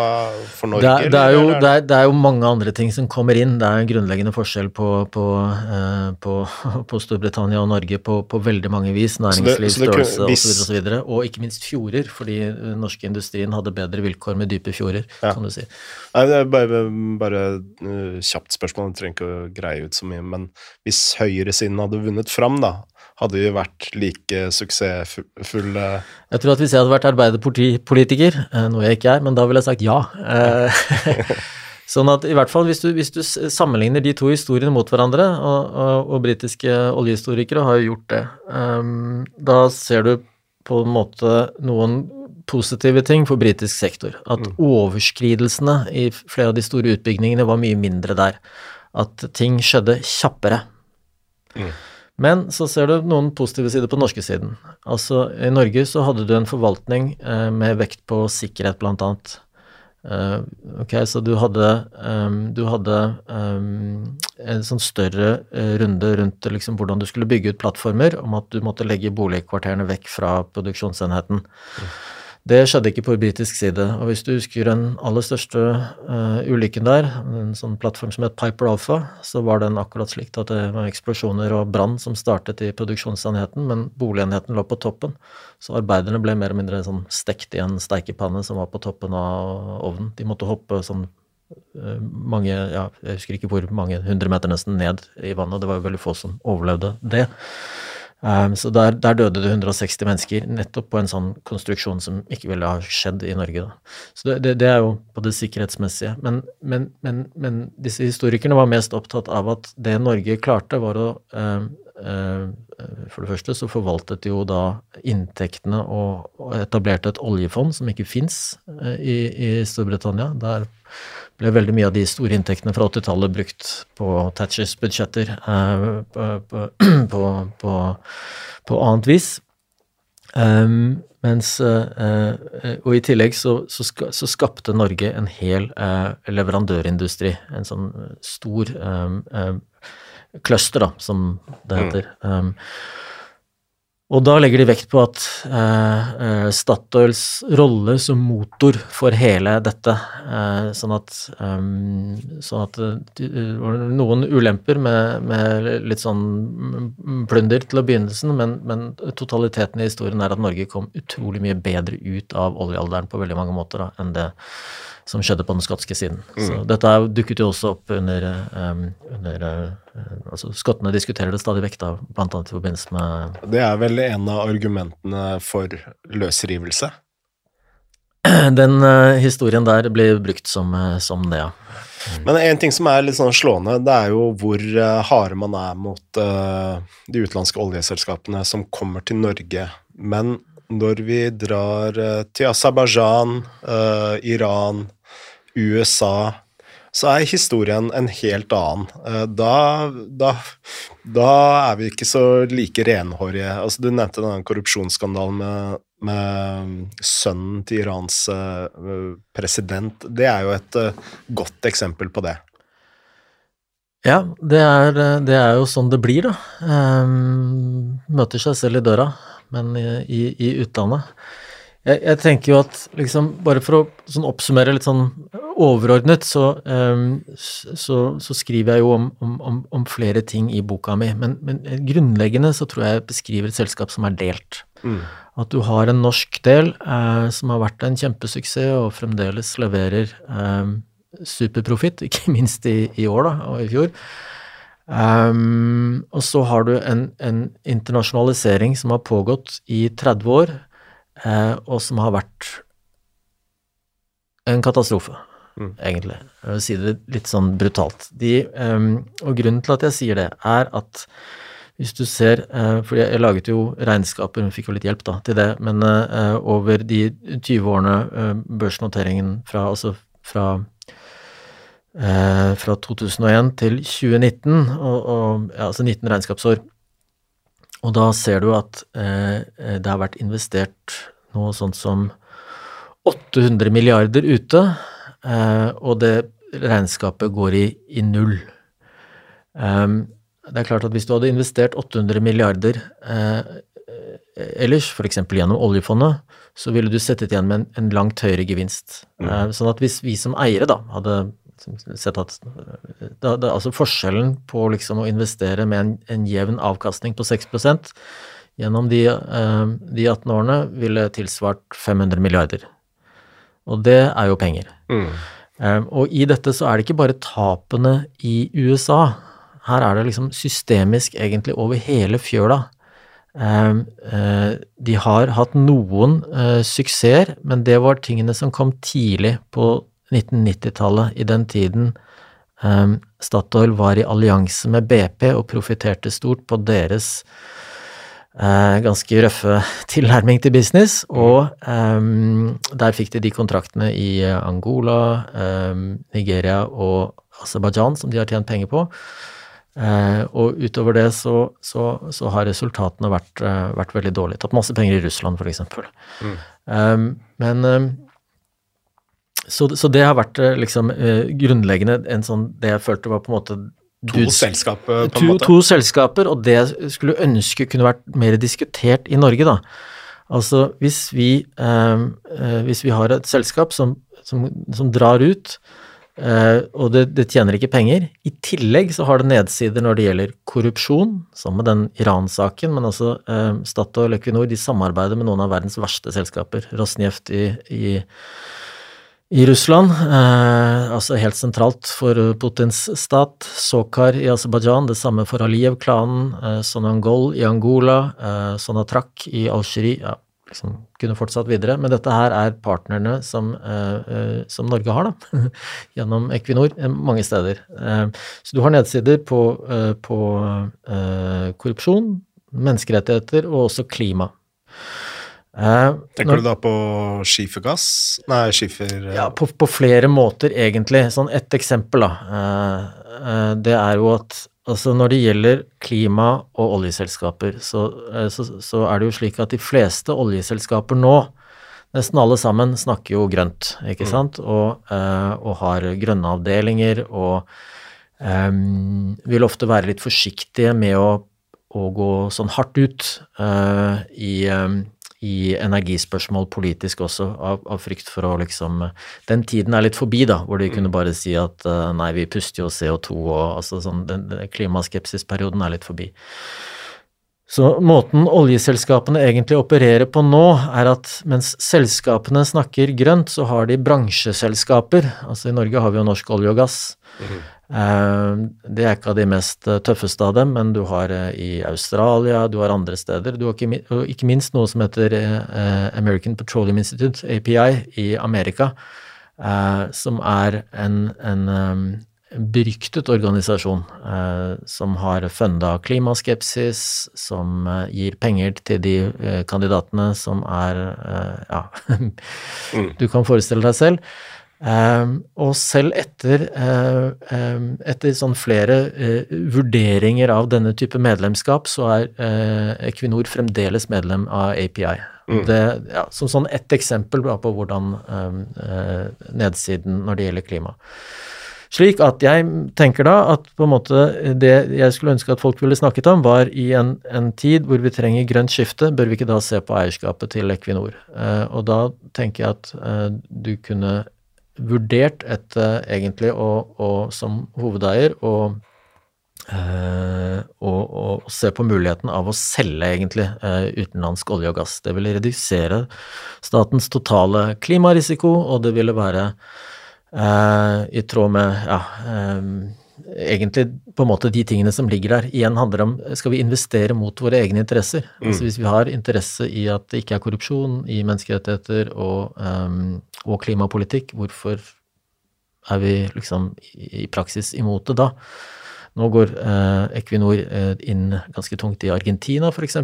S1: for Norge?
S2: Det det, er jo, det, er, det er, jo, mange andre ting som kommer inn. Det er en grunnleggende forskjell på, på, eh, på, på Storbritannia og Norge på, veldig mange vis. Næringsliv, størrelse osv. Og, så videre, og ikke minst fjorder, fordi den norske industrien hadde bedre vilkår med dype fjorder, ja. kan du si.
S1: Nei, det er bare, bare kjapt spørsmål, du trenger ikke å greie ut så mye. Men hvis høyresiden hadde vunnet fram, da, hadde vi vært like suksessfulle
S2: Jeg tror at hvis jeg hadde vært arbeiderpolitiker, eh, noe jeg ikke er, men da ville jeg sagt ja. Eh, sånn at i hvert fall hvis du, hvis du sammenligner de to historiene mot hverandre, og, og, og britiske oljehistorikere har jo gjort det, um, da ser du på en måte noen positive ting for britisk sektor. At mm. overskridelsene i flere av de store utbyggingene var mye mindre der. At ting skjedde kjappere. Mm. Men så ser du noen positive sider på den norske siden. Altså, I Norge så hadde du en forvaltning eh, med vekt på sikkerhet, blant annet. Uh, så du hadde, um, du hadde um, en sånn større uh, runde rundt liksom, hvordan du skulle bygge ut plattformer, om at du måtte legge boligkvarterene vekk fra produksjonsenheten. Mm. Det skjedde ikke på britisk side. Og hvis du husker den aller største uh, ulykken der, en sånn plattform som het Piper Alpha, så var den akkurat slik at det var eksplosjoner og brann som startet i produksjonsenheten, men boligenheten lå på toppen. Så arbeiderne ble mer eller mindre sånn stekt i en steikepanne som var på toppen av ovnen. De måtte hoppe sånn uh, mange, ja, jeg husker ikke hvor mange hundre meter nesten ned i vannet. Det var jo veldig få som overlevde det. Um, så der, der, døde det 160 mennesker, nettopp på en sånn konstruksjon som ikke ville ha skjedd i Norge. Da. Så det, det, det, er jo på det sikkerhetsmessige. Men, men, men, men, disse historikerne var mest opptatt av at det Norge klarte, var å um, uh, For det første så forvaltet de jo da inntektene og etablerte et oljefond som ikke fins uh, i, i Storbritannia. Der ble veldig mye av de store inntektene fra 80-tallet brukt på Thatchers budsjetter eh, på, på, på, på, annet vis. Um, mens, uh, og i tillegg så, så, ska, så, skapte Norge en hel uh, leverandørindustri. En sånn stor um, um, cluster, da, som det heter. Mm. Og da legger de vekt på at eh, eh, Statoils rolle som motor for hele dette, eh, sånn at, um, sånn at det var noen ulemper med, med, litt sånn plunder til begynnelsen, men, men, totaliteten i historien er at Norge kom utrolig mye bedre ut av oljealderen på veldig mange måter da, enn det som skjedde på den skotske siden. Mm. Så dette dukket jo også opp under, um, under uh, altså Skottene diskuterer det stadig vekk, da, annet i forbindelse med
S1: Det er vel en av argumentene for løsrivelse?
S2: Den uh, historien der blir brukt som, uh, som det, ja.
S1: Mm. Men en ting som er litt sånn slående, det er jo hvor harde man er mot de utenlandske oljeselskapene som kommer til Norge. Men når vi drar til Aserbajdsjan, Iran, USA, så er historien en helt annen. Eh, da, da, da er vi ikke så like renhårige. Altså, du nevnte den korrupsjonsskandalen med, med sønnen til Irans uh, president. Det er jo et uh, godt eksempel på det.
S2: Ja, det er, det er, jo sånn det blir, da. Møter seg selv i døra, men i, i, i utlandet. Jeg, jeg, tenker jo at liksom, bare for å sånn oppsummere litt sånn overordnet, så, um, så, så skriver jeg jo om, om, om, flere ting i boka mi. Men, men, grunnleggende så tror jeg jeg beskriver et selskap som er delt. Mm. At du har en norsk del uh, som har vært en kjempesuksess og fremdeles leverer um, superprofitt, ikke minst i, i, år da, og i fjor. Um, og så har du en, en internasjonalisering som har pågått i 30 år og som har vært en katastrofe, mm. egentlig. Jeg vil si det litt sånn brutalt. De, um, og grunnen til at jeg sier det, er at hvis du ser uh, For jeg, laget jo regnskaper, vi fikk jo litt hjelp da til det, men uh, over de 20 årene børsnoteringen fra, altså fra fra 2001 til 2019, og, og, ja, altså 19 regnskapsår, og da ser du at eh, det har vært investert noe sånt som 800 milliarder ute, eh, og det regnskapet går i, i null. Um, det er klart at hvis du hadde investert 800 milliarder eh, ellers, f.eks. gjennom oljefondet, så ville du settet igjen med en, en langt høyere gevinst. Mm. Eh, sånn at hvis vi som eiere da hadde sett at det, det, Altså forskjellen på liksom å investere med en, en jevn avkastning på 6 gjennom de, eh, de 18 årene ville tilsvart 500 milliarder. Og det er jo penger. Mm. Um, og i dette så er det ikke bare tapene i USA. Her er det liksom systemisk egentlig over hele fjøla. Uh, de har hatt noen suksesser, men det var tingene som kom tidlig på 1990-tallet, i den tiden um, Statoil var i allianse med BP og profitterte stort på deres uh, ganske røffe tilnærming til business, og um, der fikk de de kontraktene i Angola, um, Nigeria og Aserbajdsjan som de har tjent penger på. Uh, og utover det så, så, så har resultatene vært, uh, vært, veldig dårlige. Tatt masse penger i Russland, f.eks. Mm. Um, men så, så, det har vært liksom grunnleggende en sånn Det jeg følte var på en måte
S1: To selskaper,
S2: på en to, måte? To selskaper, og det skulle ønske kunne vært mer diskutert i Norge, da. Altså hvis vi, eh, eh, hvis vi har et selskap som, som, som drar ut, eh, og det, det, tjener ikke penger, i tillegg så har det nedsider når det gjelder korrupsjon, som med den Iran-saken, men også eh, Statoil og Equinor de samarbeider med noen av verdens verste selskaper. Rosneft i, i i Russland, eh, altså helt sentralt for Putins stat. Sokar i Aserbajdsjan, det samme for Aliyev-klanen. Eh, Sonangol i Angola, eh, Sonatrak i Algerie. Ja, liksom kunne fortsatt videre. Men dette her er partnerne som, eh, eh som Norge har, da, gjennom Equinor, eh, mange steder. Eh, så du har nedsider på, på korrupsjon, menneskerettigheter og også klima.
S1: Eh, Tenker når, du da på skifergass? Nei, skifer...
S2: Eh, ja, på, på, flere måter, egentlig. Sånn ett eksempel, da. Eh, eh, det er jo at altså når det gjelder klima og oljeselskaper, så, så, så, er det jo slik at de fleste oljeselskaper nå, nesten alle sammen, snakker jo grønt, ikke mm. sant, og, eh, og, har grønne avdelinger og vil ofte være litt forsiktige med å, å gå sånn hardt ut i i energispørsmål politisk også, av, av, frykt for å liksom Den tiden er litt forbi, da, hvor de kunne mm. bare si at uh, nei, vi puster jo CO2 og altså sånn den, den Klimaskepsisperioden er litt forbi. Så måten oljeselskapene egentlig opererer på nå, er at mens selskapene snakker grønt, så har de bransjeselskaper. Altså i Norge har vi jo Norsk olje og gass. Mm. Det er ikke av de mest eh, tøffeste av dem, men du har eh, i Australia, du har andre steder. Du har ikke minst noe som heter American Petroleum Institute, API, i Amerika, som er en, en beryktet organisasjon eh, som har funda klimaskepsis, som eh, gir penger til de eh, kandidatene som er eh, Ja, mm. du kan forestille deg selv. Eh, og selv etter, eh, etter sånn flere vurderinger av denne type medlemskap, så er Equinor fremdeles medlem av API. Mm. Det, ja, som sånn ett eksempel på hvordan nedsiden når det gjelder klima. Slik at jeg tenker da at på en måte det jeg skulle ønske at folk ville snakket om, var i en, en tid hvor vi trenger grønt skifte, bør vi ikke da se på eierskapet til Equinor? Uh, og da tenker jeg at uh, du kunne vurdert et eh, egentlig å, å som hovedeier å og, og, se på muligheten av å selge egentlig uh, utenlandsk olje og gass. Det ville redusere statens totale klimarisiko, og det ville være Uh, I tråd med ja, egentlig på en måte de tingene som ligger der. Igjen handler om skal vi investere mot våre egne interesser. Mm. Altså Hvis vi har interesse i at det ikke er korrupsjon i menneskerettigheter og, um, og klimapolitikk, hvorfor er vi liksom i, i praksis imot det da? Nå går uh, Equinor uh, inn ganske tungt i Argentina, f.eks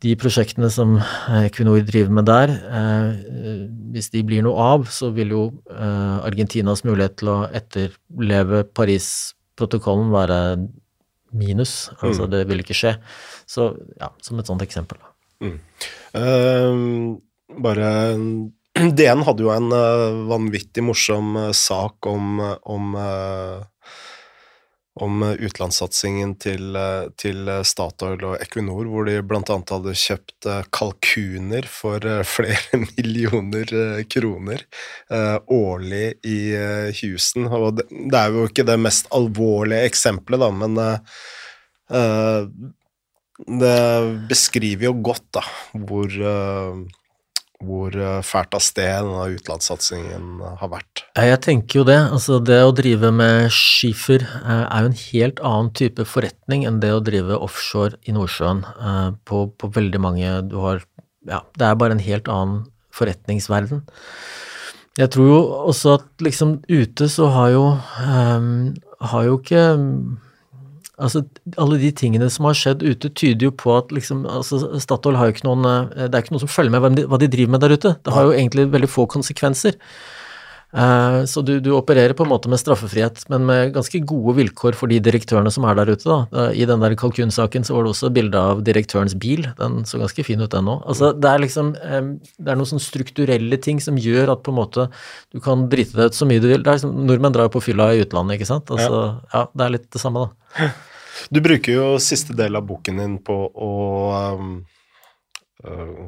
S2: de prosjektene som eh, Equinor driver med der, eh, hvis de blir noe av, så vil jo eh, Argentinas mulighet til å etterleve Paris-protokollen være minus. Altså det vil ikke skje. Så ja, som et sånt eksempel.
S1: Uh, bare DN hadde jo en uh, vanvittig morsom uh, sak om, om om utenlandssatsingen til, til, Statoil og Equinor, hvor de bl.a. hadde kjøpt kalkuner for flere millioner kroner årlig i Houston. Og det, er jo ikke det mest alvorlige eksempelet, da, men det beskriver jo godt da, hvor, hvor eh, fælt av sted denne utenlandssatsingen har vært.
S2: Jeg tenker jo det. Altså det å drive med skifer uh, er jo en helt annen type forretning enn det å drive offshore i Nordsjøen på, på, veldig mange Du har Ja, det er bare en helt annen forretningsverden. Jeg tror jo også at liksom ute så har jo um, har jo ikke Altså, alle de tingene som har skjedd ute, tyder jo på at liksom, altså, Statoil har jo ikke noen eh, Det er ikke noen som følger med hva de driver med der ute. Det har jo egentlig veldig få konsekvenser. Uh, så du, du, opererer på en måte med straffefrihet, men med ganske gode vilkår for de direktørene som er der ute. Da. I den der kalkunsaken så var det også bilde av direktørens bil. Den så ganske fin ut, den òg. Altså, det er liksom um, Det er noen sånn strukturelle ting som gjør at på en måte du kan drite deg ut så mye du vil. Det er liksom, Nordmenn drar jo på fylla i utlandet, ikke sant. Altså, ja. ja, det er litt det samme, da.
S1: Du bruker jo siste del av boken din på å um,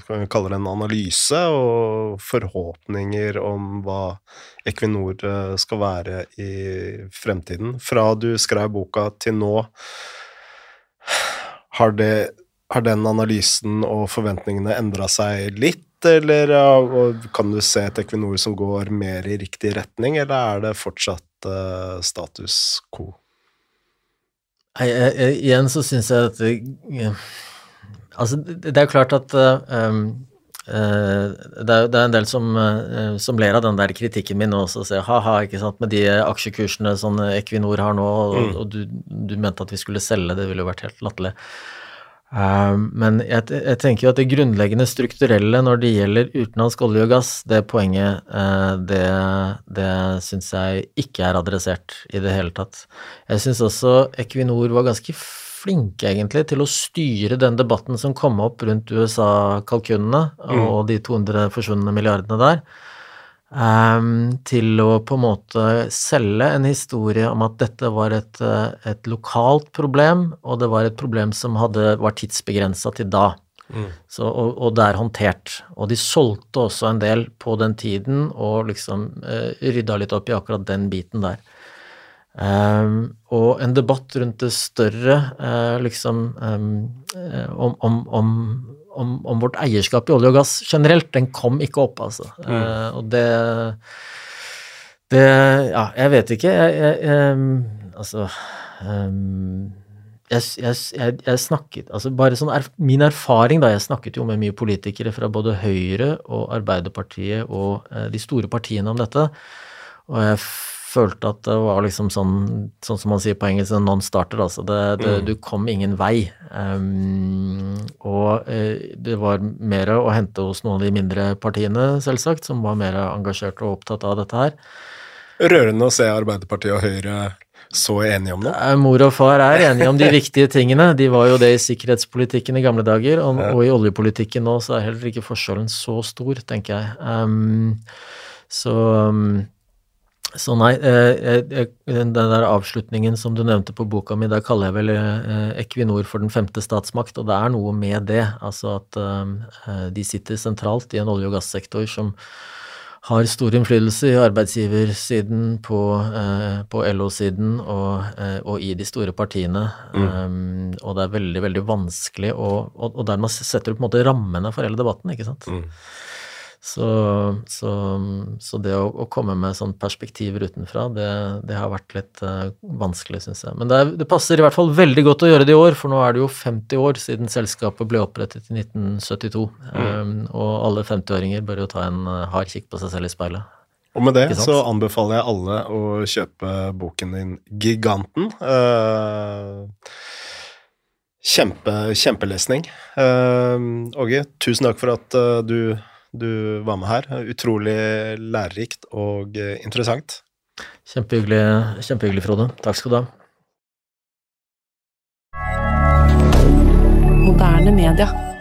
S1: skal vi kalle det en analyse og forhåpninger om hva Equinor uh, skal være i fremtiden. Fra du skrev boka til nå, har, det, har den analysen og forventningene endra seg litt? Eller kan du se et Equinor som går mer i riktig retning, eller er det fortsatt status quo?
S2: Nei, igjen så syns jeg at det, Altså, det er jo klart at um, uh, det, er, det, er, en del som, uh, som ler av den der kritikken min også, og sier ha-ha, ikke sant, med de aksjekursene som Equinor har nå, og, mm. og du, du, mente at vi skulle selge, det ville jo vært helt latterlig. Um, men jeg, jeg, tenker jo at det grunnleggende strukturelle når det gjelder utenlandsk olje og gass, det poenget, uh, det, det syns jeg ikke er adressert i det hele tatt. Jeg syns også Equinor var ganske flinke, egentlig, til å styre den debatten som kom opp rundt USA-kalkunene mm. og de 200 forsvunne milliardene der. Um, til å på en måte selge en historie om at dette var et, eh, et lokalt problem, og det var et problem som hadde, var tidsbegrensa til da. Mm. Så, og, og, det er håndtert. Og de solgte også en del på den tiden og liksom uh, rydda litt opp i akkurat den biten der. Um, og en debatt rundt det større, uh, liksom um, om, om, om om, om, vårt eierskap i olje og gass generelt, den kom ikke opp, altså. Mm. Uh, og det Det Ja, jeg vet ikke. Jeg, jeg, um, altså um, jeg, jeg, snakket altså bare sånn er, Min erfaring, da Jeg snakket jo med mye politikere fra både Høyre og Arbeiderpartiet og uh, de store partiene om dette. Og jeg følte at det var liksom sånn, sånn som man sier på engelsk, en non-starter. Altså det, det, mm. du kom ingen vei. Um, og uh, det var mer å hente hos noen av de mindre partiene, selvsagt, som var mer engasjert og opptatt av dette her.
S1: Rørende å se Arbeiderpartiet og Høyre så enige om det?
S2: Mor og far er enige om de viktige tingene. De var jo det i sikkerhetspolitikken i gamle dager, og, og i oljepolitikken nå så er heller ikke forskjellen så stor, tenker jeg. Um, så um, så nei, eh, eh, den der avslutningen som du nevnte på boka mi, der kaller jeg vel eh, Equinor for den femte statsmakt, og det er noe med det. Altså at de sitter sentralt i en olje- og gassektor som har stor innflytelse i arbeidsgiversiden, på, på LO-siden og, og, i de store partiene. Mm. Um, og det er veldig, veldig vanskelig å Og, og dermed setter du på en måte rammene for hele debatten, ikke sant. Mm. Så, så, så det å, å, komme med sånn perspektiver utenfra, det, det har vært litt uh, vanskelig, syns jeg. Men det, er, det, passer i hvert fall veldig godt å gjøre det i år, for nå er det jo 50 år siden selskapet ble opprettet i 1972. Mm. Um, og alle 50-åringer bør jo ta en uh, hard kikk på seg selv i speilet.
S1: Og med det så anbefaler jeg alle å kjøpe boken din Giganten. Uh, kjempe, kjempelesning. Uh, Åge, tusen takk for at uh, du du var med her. Utrolig lærerikt og eh, interessant.
S2: Kjempehyggelig, kjempehyggelig Frode. Takk skal du ha.
S3: Moderne media.